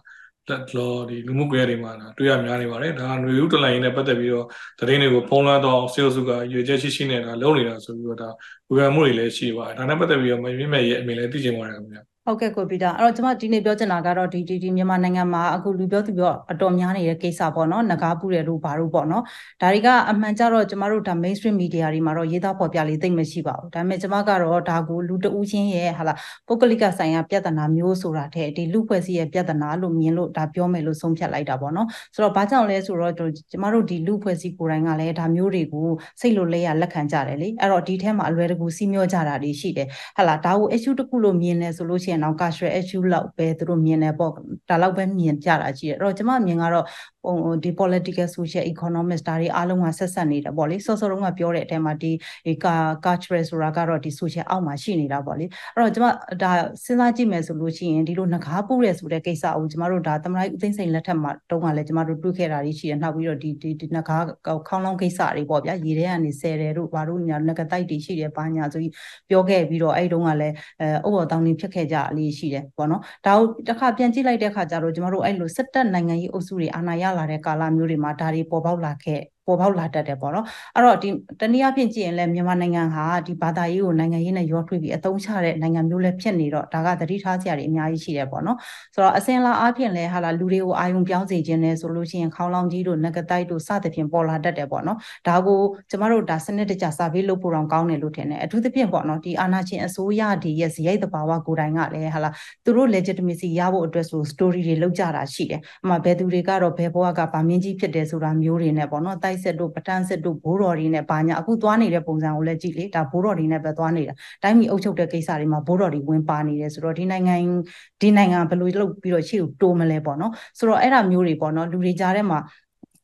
လက်တော်ဒီလူမှုကွန်ရက်တွေမှာတွေ့ရများနေပါတယ်ဒါຫນွေဦးတလိုင်းနဲ့ပတ်သက်ပြီးတော့သတင်းတွေကိုဖုံးလွှမ်းတော့စေစုကရွေချက်ရှိရှိနေတာလုံးနေတာဆိုပြီးတော့ဒါဝေဖန်မှုတွေလည်းရှိပါတယ်ဒါနဲ့ပတ်သက်ပြီးတော့မင်းမဲ့ရဲ့အမြင်လည်းသိချင်ပါတယ်ခင်ဗျာ ဟုတ်ကဲ့ကိုပီတာအဲ့တော့ကျွန်မဒီနေ့ပြောချင်တာကတော့ဒီဒီဒီမြန်မာနိုင်ငံမှာအခုလူပြောသူပြောအတော်များနေတဲ့ကိစ္စပေါ့နော်ငကားပူတယ်လို့ဘာလို့ပေါ့နော်ဒါတွေကအမှန်ကြတော့ကျွန်မတို့ဒါ mainstream media တွေမှာတော့ရေးသားဖော်ပြလေးသိမ့်မရှိပါဘူးဒါပေမဲ့ကျွန်မကတော့ဒါကိုလူတဦးချင်းရဲ့ဟာလာပုဂ္ဂလိကဆိုင်ရာပြဿနာမျိုးဆိုတာတဲ့ဒီလူဖွဲ့စည်းရဲ့ပြဿနာလို့မြင်လို့ဒါပြောမယ်လို့ဆုံးဖြတ်လိုက်တာပေါ့နော်ဆိုတော့ဘာကြောင့်လဲဆိုတော့ကျွန်မတို့ဒီလူဖွဲ့စည်းကိုယ်တိုင်ကလည်းဒါမျိုးတွေကိုစိတ်လိုလဲရလက်ခံကြတယ်လေအဲ့တော့ဒီထဲမှာအလွယ်တကူစီးမျောကြတာတွေရှိတယ်ဟာလာဒါကို issue တစ်ခုလို့မြင်နေဆိုလို့ရှိရင်တော့ cultural issue လောက်ပဲသူတို့မြင်တယ်ပေါ့ဒါလောက်ပဲမြင်ကြတာရှိတယ်အဲ့တော့ကျမမြင်ကတော့ဟိုဒီ political social economics ဒါတွေအားလုံးကဆက်ဆက်နေတယ်ပေါ့လေစောစောတုန်းကပြောတဲ့အထက်မှာဒီဒီ cultural ဆိုတာကတော့ဒီ social အောက်မှာရှိနေတာပေါ့လေအဲ့တော့ကျမဒါစဉ်းစားကြည့်မယ်ဆိုလို့ရှိရင်ဒီလိုငကားပူရဲဆိုတဲ့ကိစ္စကိုကျမတို့ဒါသမရိုက်ဦးသိန်းစိန်လက်ထက်မှာတုန်းကလည်းကျမတို့တွေ့ခဲ့တာတွေရှိတယ်နောက်ပြီးတော့ဒီဒီဒီငကားခေါင်းလောင်းကိစ္စတွေပေါ့ဗျာရေထဲကနေဆယ်တယ်တို့ဘာတို့ညာငကတိုက်တွေရှိတယ်ဘာညာဆိုပြီးပြောခဲ့ပြီးတော့အဲ့တုန်းကလည်းအဲဥပ္ပတောင်းနေဖြစ်ခဲ့ကြအလေးရှိတယ်ပေါ့နော်ဒါကိုတစ်ခါပြန်ကြည့်လိုက်တဲ့အခါကျတော့ကျမတို့အဲ့လိုစစ်တပ်နိုင်ငံရေးအုပ်စုတွေအာဏာရလာတဲ့ကာလမျိုးတွေမှာဒါတွေပေါ်ပေါက်လာခဲ့ပေါ်ပေါက်လာတတ်တယ်ပေါ့နော်အဲ့တော့ဒီတနည်းအားဖြင့်ကြည့်ရင်လည်းမြန်မာနိုင်ငံဟာဒီဘာသာရေးကိုနိုင်ငံရေးနဲ့ရောထွေးပြီးအသုံးချတဲ့နိုင်ငံမျိုးလည်းဖြစ်နေတော့ဒါကသတိထားစရာတွေအများကြီးရှိတယ်ပေါ့နော်ဆိုတော့အစင်လာအားဖြင့်လည်းဟာလာလူတွေကိုအာယုံပြောင်းစေခြင်းနဲ့ဆိုလို့ရှိရင်ခေါင်းလောင်းကြီးတို့ငကတိုက်တို့စသဖြင့်ပေါ်လာတတ်တယ်ပေါ့နော်ဒါကိုကျမတို့ဒါစနစ်တကျစာပေးလုပ်ဖို့တောင်ကောင်းတယ်လို့ထင်တယ်အထူးသဖြင့်ပေါ့နော်ဒီအာဏာရှင်အစိုးရဒီရဲ့ဇယိုက်တဘာဝကိုယ်တိုင်ကလည်းဟာလာသူတို့ legitimacy ရဖို့အတွက်ဆို story တွေလောက်ကြတာရှိတယ်အမှဘယ်သူတွေကတော့ဘယ်ဘဝကဗာမင်းကြီးဖြစ်တယ်ဆိုတာမျိုးတွေနဲ့ပေါ့နော်တိုက်ဆက်တို့ပတန်းဆက်တို့ဘိုးတော်တွေနဲ့ဘာညာအခုသွားနေတဲ့ပုံစံကိုလည်းကြည့်လေဒါဘိုးတော်တွေနဲ့ပဲသွားနေတာတိုင်းပြည်အုပ်ချုပ်တဲ့ကိစ္စတွေမှာဘိုးတော်တွေဝင်ပါနေတယ်ဆိုတော့ဒီနိုင်ငံဒီနိုင်ငံဘယ်လိုလုပ်ပြီးတော့ရှေ့ကိုတိုးမလဲပေါ့နော်ဆိုတော့အဲ့ဒါမျိုးတွေပေါ့နော်လူတွေကြားထဲမှာ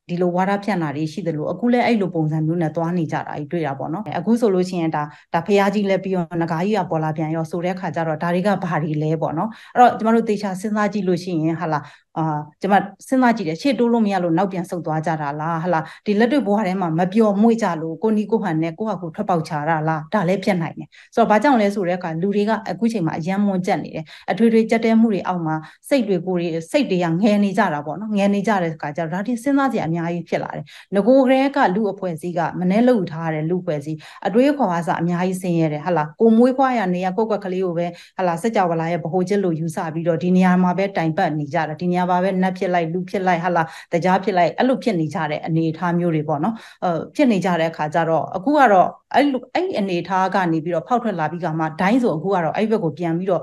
ဒီလိုဝါဒဖြန့်တာတွေရှိတယ်လို့အခုလည်းအဲ့လိုပုံစံမျိုးနဲ့သွားနေကြတာကြီးတွေ့တာပေါ့နော်အခုဆိုလို့ရှိရင်ဒါဒါဖះကြီးလည်းပြီးတော့ငကားကြီးကပေါ်လာပြန်ရောဆိုတဲ့ခါကျတော့ဒါတွေကဘာတွေလဲပေါ့နော်အဲ့တော့ကျမတို့တေချာစဉ်းစားကြည့်လို့ရှိရင်ဟာလာ အာကျမစဉ်းစားကြည့်တယ်ရှေ့တိုးလို့မရလို့နောက်ပြန်ဆုတ်သွားကြတာလားဟာလာဒီလက်တွေ့ဘဝထဲမှာမပျော်မွေ့ကြလို့ကိုနီကိုဟန်နဲ့ကိုဟာကိုထွက်ပေါက်ချတာလားဒါလည်းဖြစ်နိုင်တယ်ဆိုတော့ဘာကြောင့်လဲဆိုတဲ့အခါလူတွေကအခုချိန်မှာအယံမွန်ကြက်နေတယ်အထွေထွေကြက်တဲမှုတွေအောက်မှာစိတ်တွေကိုယ်တွေစိတ်တွေကငယ်နေကြတာပေါ့နော်ငယ်နေကြတဲ့အခါကျတော့ဒါဒီစဉ်းစားကြည့်အများကြီးဖြစ်လာတယ်ငကိုကလေးကလူအဖွဲ့အစည်းကမနှဲလို့ထားတဲ့လူအဖွဲ့အစည်းအတွေးခေါ်အားစအများကြီးဆင်းရဲတယ်ဟာလာကိုမွေးဖွားရနေရကိုယ့်ကွက်ကလေးကိုပဲဟာလာစက်ကြဝဠာရဲ့ဗဟိုချက်လို့ယူဆပြီးတော့ဒီနေရာမှာပဲတိုင်ပတ်နေကြတာဒီနေရာမှာပဲနတ်ဖြစ်လိုက်လူဖြစ်လိုက်ဟာလာတကြားဖြစ်လိုက်အဲ့လိုဖြစ်နေကြတဲ့အနေအထားမျိုးတွေပေါ့နော်အဲဖြစ်နေကြတဲ့အခါကျတော့အခုကတော့အဲ့လိုအဲ့အနေအထားကနေပြီးတော့ဖောက်ထွက်လာပြီးကမှဒိုင်းဆိုအခုကတော့အဲ့ဘက်ကိုပြန်ပြီးတော့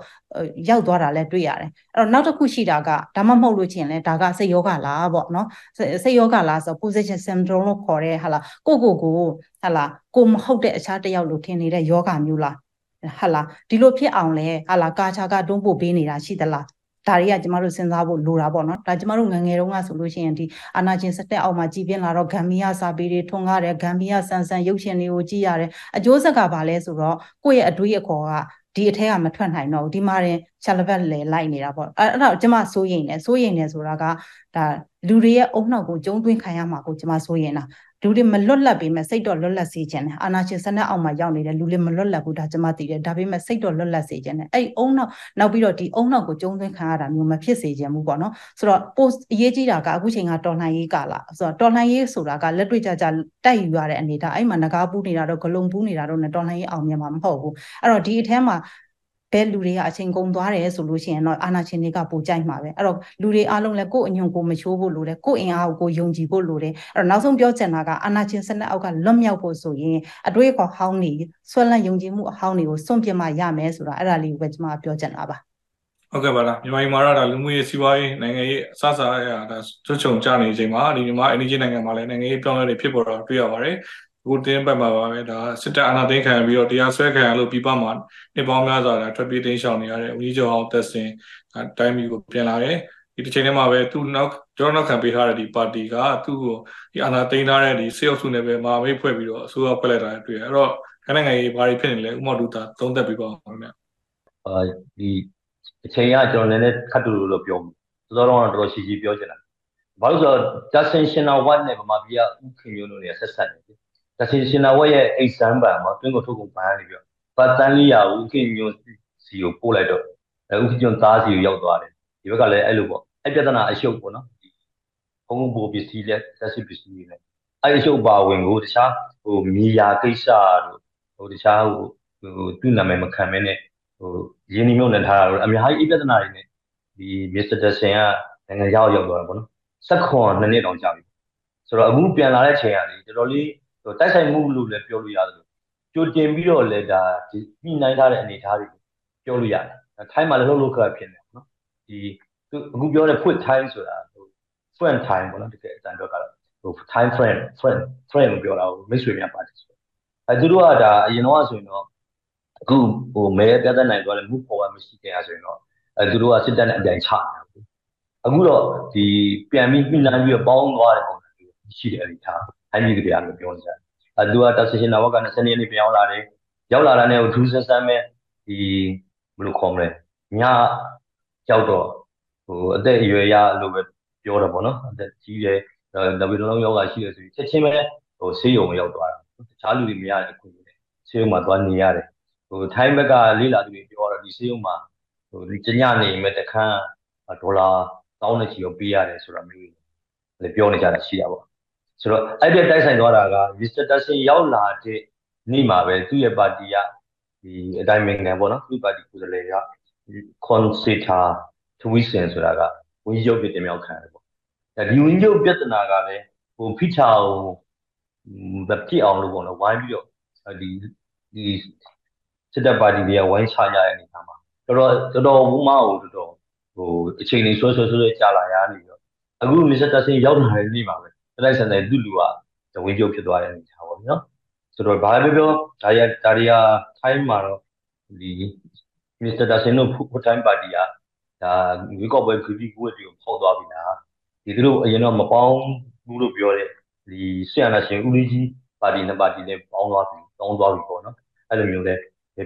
ရောက်သွားတာလည်းတွေ့ရတယ်အဲ့တော့နောက်တစ်ခုရှိတာကဒါမှမဟုတ်လို့ချင်းလဲဒါကစိတ်ယောဂလားပေါ့နော်စိတ်ယောဂလားဆို position syndrome လို့ခေါ်တဲ့ဟာလာကိုကိုကိုဟာလာကိုမဟုတ်တဲ့အခြားတစ်ယောက်လို့ထင်နေတဲ့ယောဂမျိုးလားဟာလာဒီလိုဖြစ်အောင်လဲဟာလာကာချာကတွန်းပို့ပေးနေတာရှိသလား ဒါတွေကကျမတို့စဉ်းစားဖို့လိုတာပေါ့နော်ဒါကျမတို့ငငယ်တုန်းကဆိုလို့ရှိရင်ဒီအာနာချင်းစတက်အောက်မှာကြည်ပြင်းလာတော့ဂမ်ဘီယာစာပေတွေထွန်းကားတယ်ဂမ်ဘီယာဆန်ဆန်ရုပ်ရှင်တွေကိုကြည့်ရတယ်အကျိုးဆက်ကဘာလဲဆိုတော့ကိုယ့်ရဲ့အတွေးအခေါ်ကဒီအထက်ကမထွက်နိုင်တော့ဘူးဒီမှာရင်ချလဘက်လေလိုက်နေတာပေါ့အဲ့အဲ့တော့ကျမစိုးရိမ်နေစိုးရိမ်နေဆိုတာကဒါလူတွေရဲ့အုံနောက်ကိုကျုံသွင်းခံရမှာကိုကျမစိုးရိမ်တာ လူတွေမလွတ်လပ်ပေမဲ့စိတ်တော့လွတ်လပ်စေခြင်းတယ်အာနာရှင်စနက်အောက်မှာရောက်နေတဲ့လူတွေမလွတ်လပ်ဘူးဒါကျမသိတယ်ဒါပေမဲ့စိတ်တော့လွတ်လပ်စေခြင်းတယ်အဲ့အုံနောက်နောက်ပြီးတော့ဒီအုံနောက်ကိုကျုံသွင်းခံရတာမျိုးမဖြစ်စေခြင်းဘူးပေါ့နော်ဆိုတော့ post အရေးကြီးတာကအခုချိန်ကတော်လှန်ရေးကာလဆိုတော့တော်လှန်ရေးဆိုတာကလက်တွေ့ကြကြတိုက်ယူရတဲ့အနေဒါအဲ့မှာငကားပူးနေတာတော့ဂလုံပူးနေတာတော့နဲ့တော်လှန်ရေးအောင်မြင်မှာမဟုတ်ဘူးအဲ့တော့ဒီအထဲမှာ ဘဲလူတွေကအချိန်ကုန်သွားတယ်ဆိုလို့ရှိရင်တော့အာနာရှင်တွေကပိုကြိုက်မှာပဲအဲ့တော့လူတွေအားလုံးလည်းကိုယ့်အညွန်ကိုမချိုးဖို့လိုတယ်ကိုယ့်အင်အားကိုကိုယုံကြည်ဖို့လိုတယ်အဲ့တော့နောက်ဆုံးပြောချင်တာကအာနာရှင်စနစ်အောက်ကလွတ်မြောက်ဖို့ဆိုရင်အတွေ့အခေါ်ဟောင်းနေဆွဲလန်းယုံကြည်မှုအဟောင်းတွေကိုစွန့်ပစ်မှရမယ်ဆိုတာအဲ့ဒါလေးကိုပဲကျွန်မပြောချင်တာပါဟုတ်ကဲ့ပါလားမြန်မာပြည်မှာတော့ဒါလူမှုရေးစီးပွားရေးနိုင်ငံရေးအစအစအရာဒါချွတ်ချုံကြနေချိန်မှာဒီမြန်မာအင်ဒီဂျီနိုင်ငံမှာလည်းနိုင်ငံရေးပြောင်းလဲတွေဖြစ်ပေါ်တော့တွေ့ရပါတယ် ကိုတင်းပတ်မှာပါပဲဒါစစ်တပ်အာဏာသိမ်းခံပြီးတော့တရားစွဲခံရလို့ပြည်ပမှာနှစ်ပေါင်းများစွာဒါထွက်ပြေးတင်းရှောင်နေရတဲ့ဦးကြီးကျော်အောင်သက်စင်တိုင်းပြည်ကိုပြန်လာတယ်ဒီတစ်ချိန်ထဲမှာပဲသူနောက်ကျွန်တော်နောက်ခံပေးထားတဲ့ဒီပါတီကသူ့ကိုဒီအာဏာသိမ်းထားတဲ့ဒီစေအုပ်စုနဲ့ပဲမာမိတ်ဖွဲ့ပြီးတော့အစိုးရဖွဲ့လိုက်တာတွေ့ရအဲ့တော့ခဏငယ်ရေးဘာတွေဖြစ်နေလဲဥမ္မာဒူတာသုံးသက်ပြီးပါအောင်ခင်ဗျအာဒီအချိန်ကကျွန်တော်နည်းနည်းခတ်တူလို့ပြောစောစောတော့တော်တော်ရှိရှိပြောချင်တာဘာလို့ဆိုတော့ Justin Shinner Watt နဲ့ဗမာပြည်ကဥခင်မျိုးတို့နေဆက်ဆက်နေတယ် တချင်ရှင်နာဝက်ရဲ့အိတ်ဆန်းပံမှာတွင်းကိုထုတ်ကုန်ပန်းနေပြီးတော့ပတ်တန်းလေးရာဦးခင်ညွန့်စီကိုပို့လိုက်တော့အဲဦးခင်ညွန့်သားစီကိုရောက်သွားတယ်ဒီဘက်ကလည်းအဲ့လိုပေါ့အဲ့ပြဿနာအရှုပ်ပေါ့နော်ဘုံဘိုးပစ္စည်းလက်သက်ရှိပစ္စည်းတွေနဲ့အဲ့အရှုပ်ပါဝင်ကိုတခြားဟိုမြေယာကိစ္စတို့ဟိုတခြားဟိုဟိုသူ့နာမည်မခံမဲနဲ့ဟိုရင်းနှီးမြှုပ်နှံထားတာတို့အများကြီးအပြဿနာတွေနဲ့ဒီမစ္စတာဒက်ဆင်ကနိုင်ငံရောက်ရောက်သွားတယ်ပေါ့နော်စက်ခွန်နှစ်နှစ်တောင်ကြာပြီဆိုတော့အခုပြန်လာတဲ့ချိန်ကလေတော်တော်လေးဟို တိုက်ဆိုင်မှုလို့လည်းပြောလို့ရတယ်ကြိုတင်ပြီးတော့လည်းဒါဒီညှိနှိုင်းထားတဲ့အနေအထားတွေပြောလို့ရတယ်ထိုင်းမှာလည်းလှုပ်လှုပ်ခါဖြစ်နေတယ်နော်ဒီအခုပြောတဲ့ put time ဆိုတာဟို friend time ပေါ့နော်တကယ်အတန်တော့ကတော့ဟို time friend friend friend လို့ပြောတာဟိုမိတ်ဆွေများပါတယ်ဆိုအဲသူတို့ကဒါအရင်တော့ဆိုရင်တော့အခုဟိုမဲပြဿနာနိုင်သွားတယ်မှုပေါ်ကမရှိခဲ့ရဆိုရင်တော့အဲသူတို့ကစစ်တပ်နဲ့အပြိုင်ချနေတာပေါ့အခုတော့ဒီပြန်ပြီးပြည်နိုင်ပြီးတော့ပေါင်းသွားတဲ့ပုံစံမျိုးရှိတယ်အဲ့ဒီထား ဟိုင်းကြီးတရားလို့ပြောနေကြတယ်အဲသူကတပ်စရှင်နာဝက20ရက်နေ့ပြောင်းလာတယ်ရောက်လာတာနဲ့ဟိုဒူးဆန်းဆန်းပဲဒီဘယ်လိုခေါ်မလဲညရောက်တော့ဟိုအသက်အရွယ်ရလို့ပဲပြောတယ်ပေါ့နော်အသက်ကြီးတယ်ဒါပေမဲ့လုံးယောဂရှိတယ်ဆိုပြီးချက်ချင်းပဲဟိုဆေးရုံရောက်သွားတာတခြားလူတွေမရတဲ့ခုနဲ့ဆေးရုံမှာသွားနေရတယ်ဟိုထိုင်းဘက်ကလေးလာသူတွေပြောတော့ဒီဆေးရုံမှာဟိုဒီညနေမဲ့တခန်းဒေါ်လာတောင်းနေချီကိုပေးရတယ်ဆိုတာမျိုးလည်းပြောနေကြတာရှိတာပေါ့ ဆိုတော့အဲ့ဒီတိုက်ဆိုင်သွားတာက Mr. Tassin ရောက်လာတဲ့နေ့မှာပဲသူ့ရဲ့ပါတီကဒီအတိုင်းမင်ကန်ပေါ့နော်သူ့ပါတီကိုယ်စားလှယ်က Consider Twisen ဆိုတာကဝန်ကြီးချုပ်ပြတင်မြောက်ခံတယ်ပေါ့ဒီဝန်ကြီးချုပ်ပြဿနာကလည်းဟိုဖိချာကိုမဖြစ်အောင်လို့ပေါ့နော်ဝိုင်းပြီးတော့ဒီဒီစစ်တပ်ပါတီတွေကဝိုင်းချကြတဲ့အနေအထားမှာတော်တော်တော်တော်ဝူမောက်တော်တော်ဟိုအချိန်လေးဆွဲဆွဲဆွဲကြာလာရနေတော့အခုမစ္စတာဆင်ရောက်လာတဲ့နေ့မှာပဲ တိုက်ဆန်တဲ့သူ့လူကဝင်ကျုပ်ဖြစ်သွားတဲ့အနေအထားပေါ့နော်ဆိုတော့ဘာပဲပြောဒါရဒါရီယာထိုင်းမှာတော့ဒီမစ္စတာဆင်တို့ဖူထိုင်းပါတီကဒါရွေးကောက်ပွဲခရီးကိုတွေကိုဖောက်သွားပြီလားဒီသူတို့အရင်တော့မပေါင်းဘူးလို့ပြောတဲ့ဒီဆီယနာရှင်ဦးလေးကြီးပါတီနှစ်ပါတီနဲ့ပေါင်းသွားပြီတောင်းသွားပြီပေါ့နော်အဲ့လိုမျိုးလဲ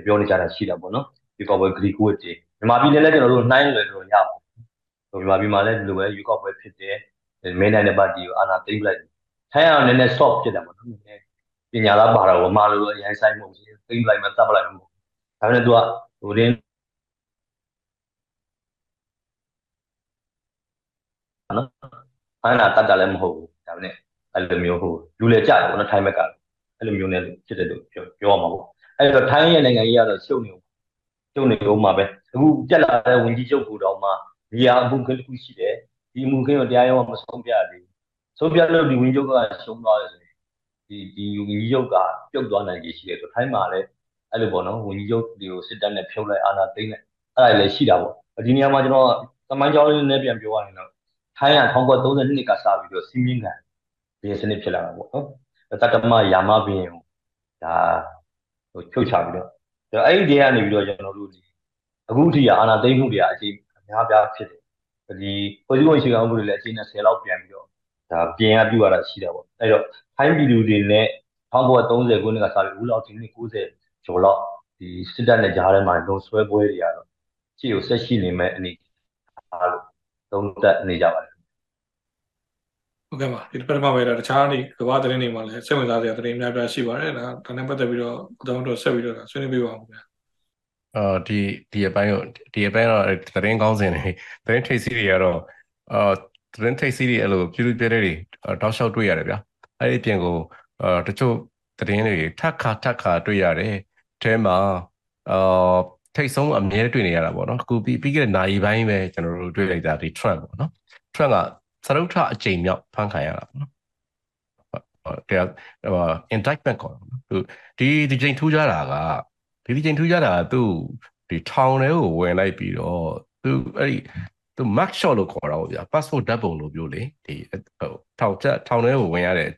ပြောနေကြတာရှိတာပေါ့နော်ဒီကောက်ပွဲဂရီကိုတီမြန်မာပြည်နဲ့လည်းကျွန်တော်တို့နှိုင်းလွယ်လို့ရအောင်မြန်မာပြည်မှာလည်းဒီလိုပဲရွေးကောက်ပွဲဖြစ်တယ် မင်းနိုင်တဲ့ပါတီကိုအာဏာသိမ်းလိုက်ထိုင်းအောင်နည်းနည်း soft ဖြစ်တယ်ပေါ့နော်နည်းနည်းပညာသားပါတော့မလိုအရင်ဆိုင်မဟုတ်ဘူးသိမ်းလိုက်မှတတ်ပလိုက်မှာဒါပေမဲ့သူကဟိုတင်းနော်အာဏာတတ်တာလည်းမဟုတ်ဘူးဒါပေမဲ့အဲ့လိုမျိုးဟိုလူလေကြတယ်ပေါ့နော်ထိုင်းဘက်ကအဲ့လိုမျိုးနဲ့ဖြစ်တယ်လို့ပြောပြောမှာပေါ့အဲ့တော့ထိုင်းရဲ့နိုင်ငံကြီးကတော့ရှုပ်နေဦးရှုပ်နေဦးမှာပဲအခုပြက်လာတဲ့ဝင်ကြီးချုပ်ကူတော်မှာဒီဟာအမှုခင်းတစ်ခုရှိတယ် ဒီအမှုခင်းကိုတရားရုံးကမဆုံးပြသေးဘူးဆုံးပြလို့ဒီဝင်ကြီးချုပ်ကရှုံးသွားတယ်ဆိုရင်ဒီဒီဝင်ကြီးချုပ်ကပြုတ်သွားနိုင်ကြီးရှိတယ်ဆိုထိုင်းမှာလည်းအဲ့လိုပေါ့နော်ဝင်ကြီးချုပ်ဒီကိုစစ်တပ်နဲ့ဖြုတ်လိုက်အာဏာသိမ်းလိုက်အဲ့ဒါလည်းရှိတာပေါ့ဒီနေရာမှာကျွန်တော်သမိုင်းကြောင်းလေးနဲ့ပြန်ပြောရရင်တော့ထိုင်းက1932နှစ်ကစပြီးတော့စီးမင်းခံဘီစနစ်ဖြစ်လာတာပေါ့နော်တတမယာမဘင်းဒါဟိုချုပ်ချပြီးတော့အဲ့ဒီတဲကနေပြီးတော့ကျွန်တော်တို့ဒီအခုထိအာနာသိမ့်မှုတွေအချိန်အများပြားဖြစ်တယ် ဒီဖွဲ့စည်းပုံအခြေခံဥပဒေလည်းအချိန်နဲ့10လောက်ပြန်ပြီးတော့ဒါပြင်ရပြုရတာရှိတာပေါ့အဲ့တော့ထိုင်းပြည်သူတွေနဲ့1930ခုနှစ်ကစပြီးဦးလောက်ဒီနှစ်90ကျော်လောက်ဒီစစ်တပ်နဲ့ကြားထဲမှာလုံဆွဲပွဲတွေကတော့ရှေ့ကိုဆက်ရှိနေမဲ့အနေအားလို့သုံးသပ်နေကြပါတယ်ဟုတ်ကဲ့ပါဒီတစ်ပတ်မှာပဲတခြားနေကဘာသတင်းတွေမှာလည်းစိတ်ဝင်စားစရာသတင်းများပြားရှိပါတယ်ဒါဒါနဲ့ပတ်သက်ပြီးတော့ကိုတောင်းတော့ဆက်ပြီးတော့ဆွေးနွေးပေးပါဦးဗျာ အော်ဒီဒီအပိုင်းတော့ဒီအပိုင်းတော့သတင်းကောင်းစင်တွေသတင်းထိပ်စီးတွေကတော့အော်သတင်းထိပ်စီးတွေအဲ့လိုပြူပြဲတွေတောက်လျှောက်တွေ့ရတယ်ဗျာအဲ့ဒီပြင်ကိုအာတချို့သတင်းတွေထက်ခါထက်ခါတွေ့ရတယ်အဲမှာအော်ထိတ်ဆုံးအမြဲတွေ့နေရတာပေါ့နော်အခုပြီးပြီးခဲ့တဲ့နိုင်ပိုင်းပဲကျွန်တော်တို့တွေ့လိုက်တာဒီ Trump ပေါ့နော် Trump ကစရုပ်ထအကြိမ်မြောက်ဖမ်းခံရတာပေါ့နော်ဟုတ်ကဲ့ဟို indictment ခေါ်တယ်နော်သူဒီဒီချိန်ထူးကြတာက ဒီဒီချိန်ထူးကြတာကသူဒီထောင်ထဲကိုဝင်လိုက်ပြီးတော့သူအဲ့ဒီသူ mark shot လို့ခေါ်တာပေါ့ဗျာ passport ဓာတ်ပုံလို့ပြောလေဒီဟိုထောင်ချက်ထောင်ထဲကိုဝင်ရတဲ့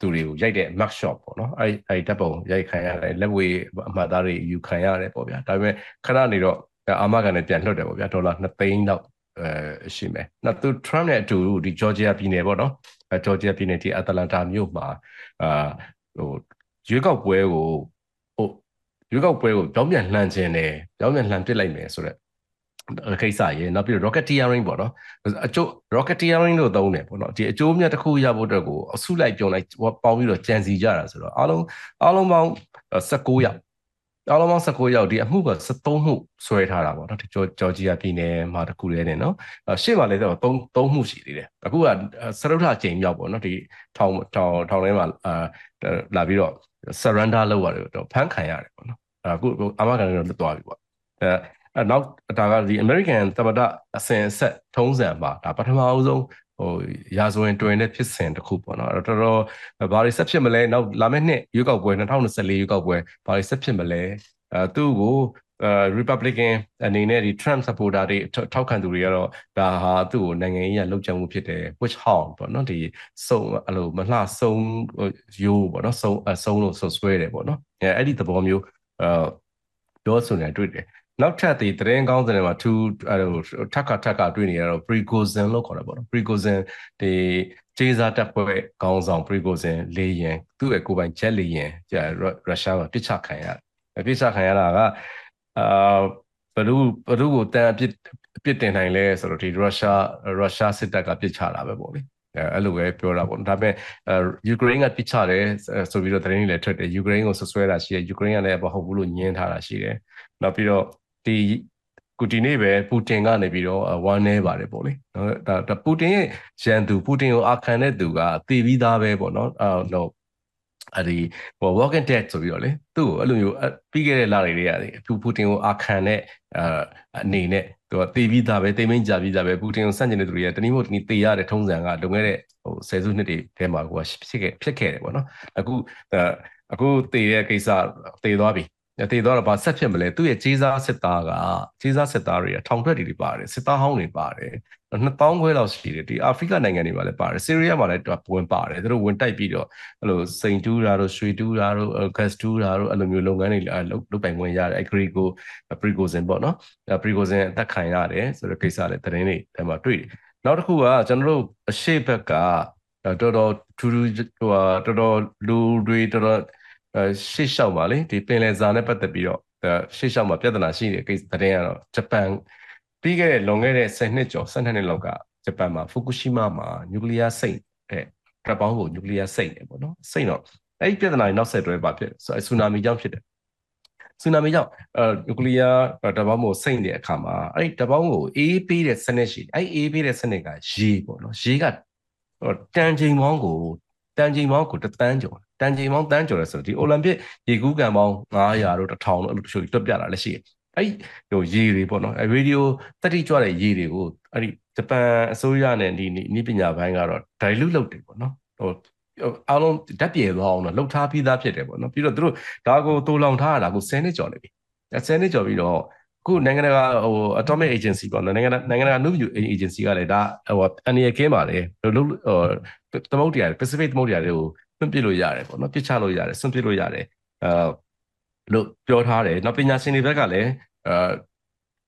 သူတွေကိုရိုက်တဲ့ mark shot ပေါ့နော်အဲ့အဲ့ဓာတ်ပုံရိုက်ခံရတယ်လက်ဝေးအမှတ်သားတွေယူခံရတယ်ပေါ့ဗျာဒါပေမဲ့ခဏနေတော့အာမခံနဲ့ပြန်လွှတ်တယ်ပေါ့ဗျာဒေါ်လာ2သိန်းလောက်အဲရှိမယ်။နောက်သူ Trump နဲ့အတူဒီ Georgia ပြည်နယ်ပေါ့နော်။အဲ Georgia ပြည်နယ်ဒီ Atlanta မြို့မှာအာဟိုရွေးကောက်ပွဲကိုဟို ရွေးကောက်ပွဲကိုကြောင်းပြန်လှန်ခြင်းတယ်ကြောင်းပြန်လှန်ပစ်လိုက်မယ်ဆိုတော့ကိစ္စရေနောက်ပြီးတော့ rocketeering ပေါ့နော်အကျိုး rocketeering လို့သုံးတယ်ပေါ့နော်ဒီအကျိုးမြတ်တစ်ခုရဖို့အတွက်ကိုအစုလိုက်ပြုံလိုက်ပေါင်းပြီးတော့ကြံစီကြတာဆိုတော့အားလုံးအားလုံးပေါင်း16ယောက်အားလုံးပေါင်း19ယောက်ဒီအမှုက73မှုဆွဲထားတာပေါ့နော်ဒီဂျော်ဂျီယာပြည်နယ်မှာတခုလေးနေနော်ရှေ့မှာလည်းတော့3 3မှုရှိသေးတယ်အခုကစရုပ်ထချိန်မြောက်ပေါ့နော်ဒီထောင်ထောင်ထောင်ထဲမှာအာလာပြီးတော့ surrender လုပ်ရတယ်တော့ဖမ်းခံရတယ်ပေါ့နော် အခုအာမခံကတော့လွတ်သွားပြီပေါ့အဲနောက်ဒါကဒီ American သမ္မတအစဉ်အဆက်ထုံးစံပါဒါပထမအဦးဆုံးဟိုရာဇဝင်တွင်တဲ့ဖြစ်စဉ်တစ်ခုပေါ့နော်အဲ့တော့တော်တော်ဘာတွေဆက်ဖြစ်မလဲနောက်လာမယ့်နှစ်ရွေးကောက်ပွဲ2024ရွေးကောက်ပွဲဘာတွေဆက်ဖြစ်မလဲအဲသူ့ကိုအဲ Republican အနေနဲ့ဒီ Trump supporter တွေထောက်ခံသူတွေကတော့ဒါဟာသူ့ကိုနိုင်ငံရေးရလောက်ကျမှုဖြစ်တယ် witch hunt ပေါ့နော်ဒီစုံအဲ့လိုမလှဆုံးယိုးပေါ့နော်ဆုံးအဆုံးလို့ဆွဆွဲတယ်ပေါ့နော်အဲအဲ့ဒီသဘောမျိုး အဲပြောဆိုနေတွေ့တယ်နောက်ထပ်ဒီသတင်းကောင်းတဲ့မှာသူအဲထက်ကထက်ကတွေ့နေရတော့ precozin လို့ခေါ်တာပေါ့နော် precozin ဒီကျေးစားတပ်ဖွဲ့ခေါင်းဆောင် precozin လေရင်သူ့ရဲ့ကိုယ်ပိုင်ဂျက်လေရင်ကျရုရှားမှာပစ်ချခံရတယ်ပစ်ချခံရတာကအာဘလူးဘလူးကိုတန်အပြစ်အပြစ်တင်နိုင်လဲဆိုတော့ဒီရုရှားရုရှားစစ်တပ်ကပစ်ချတာပဲပေါ့လေ အဲအဲ့လိုပဲပြောတာပေါ့ဒါပေမဲ့ယူကရိန်းကပစ်ချတယ်ဆိုပြီးတော့သတင်းတွေလည်းထွက်တယ်ယူကရိန်းကိုဆွဆွဲတာရှိတယ်ယူကရိန်းကလည်းမဟုတ်ဘူးလို့ညင်းထားတာရှိတယ်နောက်ပြီးတော့ဒီကုဒီနေ့ပဲပူတင်ကနေပြီးတော့ဝမ်းနေပါတယ်ပေါ့လေနော်ဒါဒါပူတင်ရဲ့ရန်သူပူတင်ကိုအာခံတဲ့သူကတေပြီးသားပဲပေါ့နော်အဲတော့အဲ့ဒီဟို walking dead ဆိုပြီးတော့လေသူ့ကိုအဲ့လိုမျိုးပြီးခဲ့တဲ့လတွေတွေရတယ်ပူပူတင်ကိုအာခံတဲ့အာအနေနဲ့ သူကတေပြီးသားပဲတေမင်းကြပြီးသားပဲပူတင်ကိုစန့်ကျင်တဲ့သူတွေကတနည်းမို့တနည်းတေရတဲ့ထုံးစံကလွန်ခဲ့တဲ့ဟိုဆယ်စုနှစ်တွေထဲမှာကိုဖြစ်ခဲ့ဖြစ်ခဲ့တယ်ပေါ့နော်အခုအခုတေတဲ့ကိစ္စတေသွားပြီ တည်တော့ဘာဆက်ဖြစ်မလဲသူ့ရဲ့ခြေစားစစ်သားကခြေစားစစ်သားတွေကထောင်ထွက်တွေပါတယ်စစ်သားဟောင်းတွေပါတယ်2000ခွဲလောက်ရှိတယ်ဒီအာဖရိကနိုင်ငံတွေမှာလည်းပါတယ်ဆီးရီးယားမှာလည်းဝင်ပါတယ်သူတို့ဝင်တိုက်ပြီးတော့အဲ့လိုစိန်တူးတာတို့ရွှေတူးတာတို့ဂတ်တူးတာတို့အဲ့လိုမျိုးလုပ်ငန်းတွေလုပ်လုပ်ပိုင်ခွင့်ရတယ်အဂရီကိုပရီကိုစင်ပေါ့နော်ပရီကိုစင်အသက်ခံရတယ်ဆိုတော့ကိစ္စလည်းသတင်းတွေအဲ့မှာတွေ့တယ်နောက်တစ်ခုကကျွန်တော်တို့အရှိဘက်ကတော်တော်ထူးထူးဟိုတော်တော်လူတွေတော်တော်အဲ ရှေ့လျှောက်ပါလေဒီပင်လယ်စာနဲ့ပတ်သက်ပြီးတော့ရှေ့လျှောက်မှာပြဿနာရှိတဲ့ကိစ္စတဲ့ကတော့ဂျပန်ပြီးခဲ့တဲ့လွန်ခဲ့တဲ့10နှစ်ကျော်12နှစ်လောက်ကဂျပန်မှာဖူကူရှီမာမှာနျူကလ িয়ার စိတ်တဲ့တပ်ပေါင်းကိုနျူကလ িয়ার စိတ်နေပေါ့နော်စိတ်တော့အဲ့ဒီပြဿနာကြီးနောက်ဆက်တွဲပါဖြစ်ဆိုဆူနာမီကြောင့်ဖြစ်တယ်ဆူနာမီကြောင့်အဲနျူကလ িয়ার တပ်ပေါင်းကိုစိတ်နေတဲ့အခါမှာအဲ့ဒီတပ်ပေါင်းကိုအေးပေးတဲ့စနစ်ရှိတယ်အဲ့အေးပေးတဲ့စနစ်ကရေပေါ့နော်ရေကတန်ချိန်ပေါင်းကို တန်ချိန်ပေါင်းကိုတသန်းကျော်တန်ချိန်ပေါင်းတန်းကျော်တယ်ဆိုတော့ဒီအိုလံပစ်ရေကူးကန်ပေါင်း900တို့1000တို့အဲ့လိုတချို့တွက်ပြတာလည်းရှိတယ်အဲ့ဟိုရေတွေပေါ့နော်အဲရေဒီယိုတတိကြွတဲ့ရေတွေကိုအဲ့ဒီဂျပန်အစိုးရနဲ့ဒီနည်းပညာဘိုင်းကတော့ dilute လုပ်တယ်ပေါ့နော်ဟိုအားလုံးဓာတ်ပြေသွားအောင်တော့လှုပ်ထားပြီးသားဖြစ်တယ်ပေါ့နော်ပြီးတော့သူတို့ဒါကိုတိုးလောင်ထားရတာကို10နှစ်ကျော်နေပြီ10နှစ်ကျော်ပြီးတော့ ခုနိုင်ငံတကာဟို atomic agency ပေါ့နော်နိုင်ငံနိုင်ငံတကာ nuclear agency ကလည်းဒါဟိုအန်ရကင်းပါလေဟိုသမုတ်တရား Pacific သမုတ်တရားတွေကိုဆွန့်ပစ်လို့ရတယ်ပေါ့နော်ပြစ်ချလို့ရတယ်ဆွန့်ပစ်လို့ရတယ်အဲလို့ပြောထားတယ်နောက်ပညာရှင်တွေဘက်ကလည်းအဲ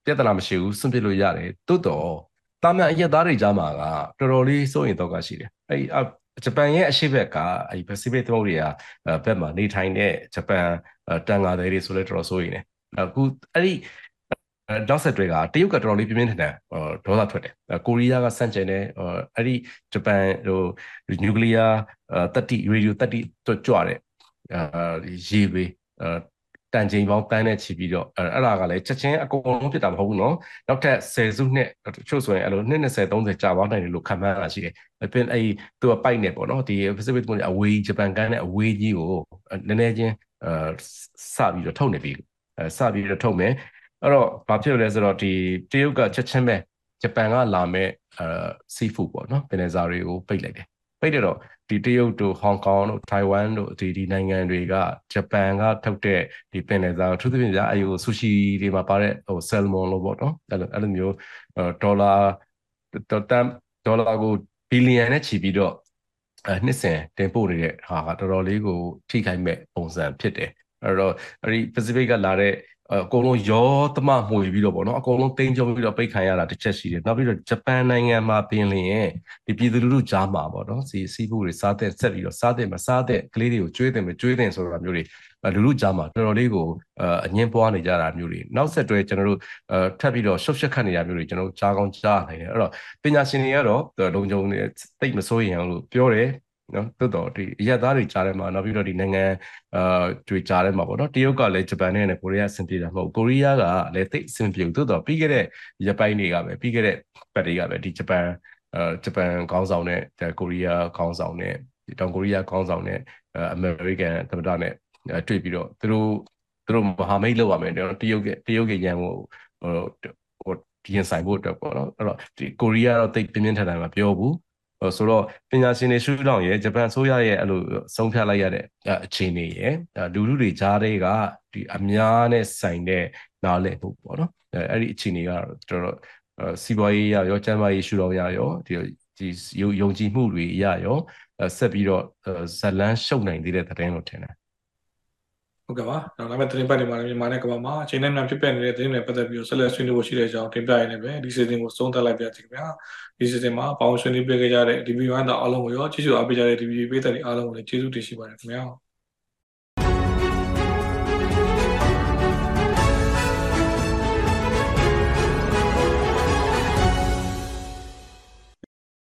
ပြဿနာမရှိဘူးဆွန့်ပစ်လို့ရတယ်တိုးတော့တာမန်အရက်သားတွေကြားမှာကတော်တော်လေးစိုးရင်တော့ကရှိတယ်အဲ့ဂျပန်ရဲ့အရှိဘက်ကအဲ့ Pacific သမုဒ္ဒရာဘက်မှာနေထိုင်တဲ့ဂျပန်တန်ငါတွေတွေဆိုလဲတော်တော်စိုးရင်တယ်အခုအဲ့ဒီ နောက်ဆက်တွဲကတရုတ်ကတော်တော်လေးပြင်းပြင်းထန်ထန်ဒေါသထွက်တယ်ကိုရီးယားကစန့်ကျင်တယ်အဲ့ဒီဂျပန်ဟိုနျူကလ িয়ার တတိရေဒီယိုတတိကြွတဲ့အာရေပေတန်ချိန်ပေါင်းတန်းနဲ့ချီပြီးတော့အဲ့ဒါကလည်းချက်ချင်းအကုန်လုံးဖြစ်တာမဟုတ်ဘူးเนาะနောက်ထပ်10စုနှစ်ချို့ဆိုရင်အဲ့လို20 30ကြာပေါင်းနိုင်တယ်လို့ခံမှန်းတာရှိတယ်အပြင်အဲ့သူကပိုက်နေပေါ့เนาะဒီ Pacific ကအဝေးဂျပန်ကမ်းနဲ့အဝေးကြီးကိုနည်းနည်းချင်းအာစပြီးတော့ထုတ်နေပြီအဲစပြီးတော့ထုတ်မယ် အဲ့တော့ဘာဖြစ်လဲဆိုတော့ဒီတရုတ်ကချက်ချင်းပဲဂျပန်ကလာမဲ့အာစီဖူပေါ့နော်ပင်လယ်စာတွေကိုပိတ်လိုက်တယ်ပိတ်တယ်တော့ဒီတရုတ်တို့ဟောင်ကောင်တို့ထိုင်ဝမ်တို့ဒီဒီနိုင်ငံတွေကဂျပန်ကထုတ်တဲ့ဒီပင်လယ်စာသူသဖြင့်ကြာအဲဟိုဆူရှီတွေမှာပါတဲ့ဟိုဆယ်မွန်လို့ပေါ့နော်အဲ့လိုအဲ့လိုမျိုးဒေါ်လာဒေါ်တန်ဒေါ်လာကိုဘီလီယံနဲ့ချီပြီးတော့အဲနှစ်စဉ်တင်ပို့နေတဲ့ဟာကတော်တော်လေးကိုထိခိုက်မဲ့ပုံစံဖြစ်တယ်အဲ့တော့အဲ့ဒီ Pacific ကလာတဲ့ အကုန်လုံးရောသမမှွေပြီးတော့ဗောနော်အကုန်လုံးတင်းကြုံပြီးတော့ပိတ်ခံရတာတစ်ချက်ရှိတယ်နောက်ပြီးတော့ဂျပန်နိုင်ငံမှာပင်လင်ရဲ့ဒီပြည်သူလူထုကြားမှာဗောနော်စီစီးဖို့တွေစားတဲ့ဆက်ပြီးတော့စားတဲ့မစားတဲ့ကလေးတွေကိုကျွေးတယ်မကျွေးတယ်ဆိုတာမျိုးတွေလူလူကြားမှာတော်တော်လေးကိုအငင်းပွားနေကြတာမျိုးတွေနောက်ဆက်တွဲကျွန်တော်တို့ထပ်ပြီးတော့ရှုပ်ရှက်ခတ်နေတာမျိုးတွေကျွန်တော်တို့ကြားကောင်းကြားနိုင်တယ်အဲ့တော့ပညာရှင်တွေကတော့လုံခြုံနေတိတ်မစိုးရင်လို့ပြောတယ် နော်တိုးတော့ဒီအရက်သားတွေကြားထဲမှာနောက်ပြီးတော့ဒီနိုင်ငံအာတွေကြားထဲမှာပေါ့နော်တရုတ်ကလည်းဂျပန်နဲ့ကိုရီးယားအဆင်ပြေတာမဟုတ်ကိုရီးယားကလည်းသိအဆင်ပြေဘူးတိုးတော့ပြီးခဲ့တဲ့ရက်ပိုင်းတွေကပဲပြီးခဲ့တဲ့ပတ်တွေကပဲဒီဂျပန်အာဂျပန်ခေါင်းဆောင်နဲ့ကိုရီးယားခေါင်းဆောင်နဲ့တောင်ကိုရီးယားခေါင်းဆောင်နဲ့အမေရိကန်သမ္မတနဲ့တွေ့ပြီးတော့သူတို့သူတို့မဟာမိတ်လောက်ရမယ်တရုတ်ကတရုတ်ကရန်ကိုဟိုဟိုရင်ဆိုင်ဖို့အတွက်ပေါ့နော်အဲ့တော့ဒီကိုရီးယားတော့တိတ်ပြင်းပြင်းထန်ထန်မပြောဘူး ဆိုတော့ပညာရှင်တွေရှုထောင့်ရဲ့ဂျပန်ဆိုရရဲ့အဲ့လိုဆုံးဖြတ်လိုက်ရတဲ့အခြေအနေရဲ့လူလူတွေကြားတွေကဒီအများနဲ့ဆိုင်တဲ့နားလည်ဖို့ပေါ့နော်အဲ့ဒီအခြေအနေကတော်တော်စီးပွားရေးရရောကျန်းမာရေးရှုထောင့်ရရောဒီဒီယုံကြည်မှုတွေရရောဆက်ပြီးတော့ဇလန်းရှုပ်နိုင်သေးတဲ့တဲ့င်းလို့ထင်တယ် ဟုတ်ကဲ့ပါဒါဒါမဲ့သတင်းပတ်တွေမှာလည်းမြန်မာနဲ့ကမ္ဘာမှာအချိန်နဲ့များဖြစ်ပျက်နေတဲ့သတင်းတွေပတ်သက်ပြီးတော့ဆက်လက်ဆွေးနွေးဖို့ရှိတဲ့အကြောင်းတင်ပြရနေပဲဒီ season ကိုသုံးသပ်လိုက်ပြချင်ခင်ဗျာဒီ season မှာပေါင်းဆွေးနွေးပေးခဲ့ကြတဲ့ DB1 သားအားလုံးကိုရောကျေးဇူးအားပေးကြတဲ့ DB ပေးသက်တွေအားလုံးကိုလည်းကျေးဇူးတင်ရှိပါတယ်ခင်ဗျာ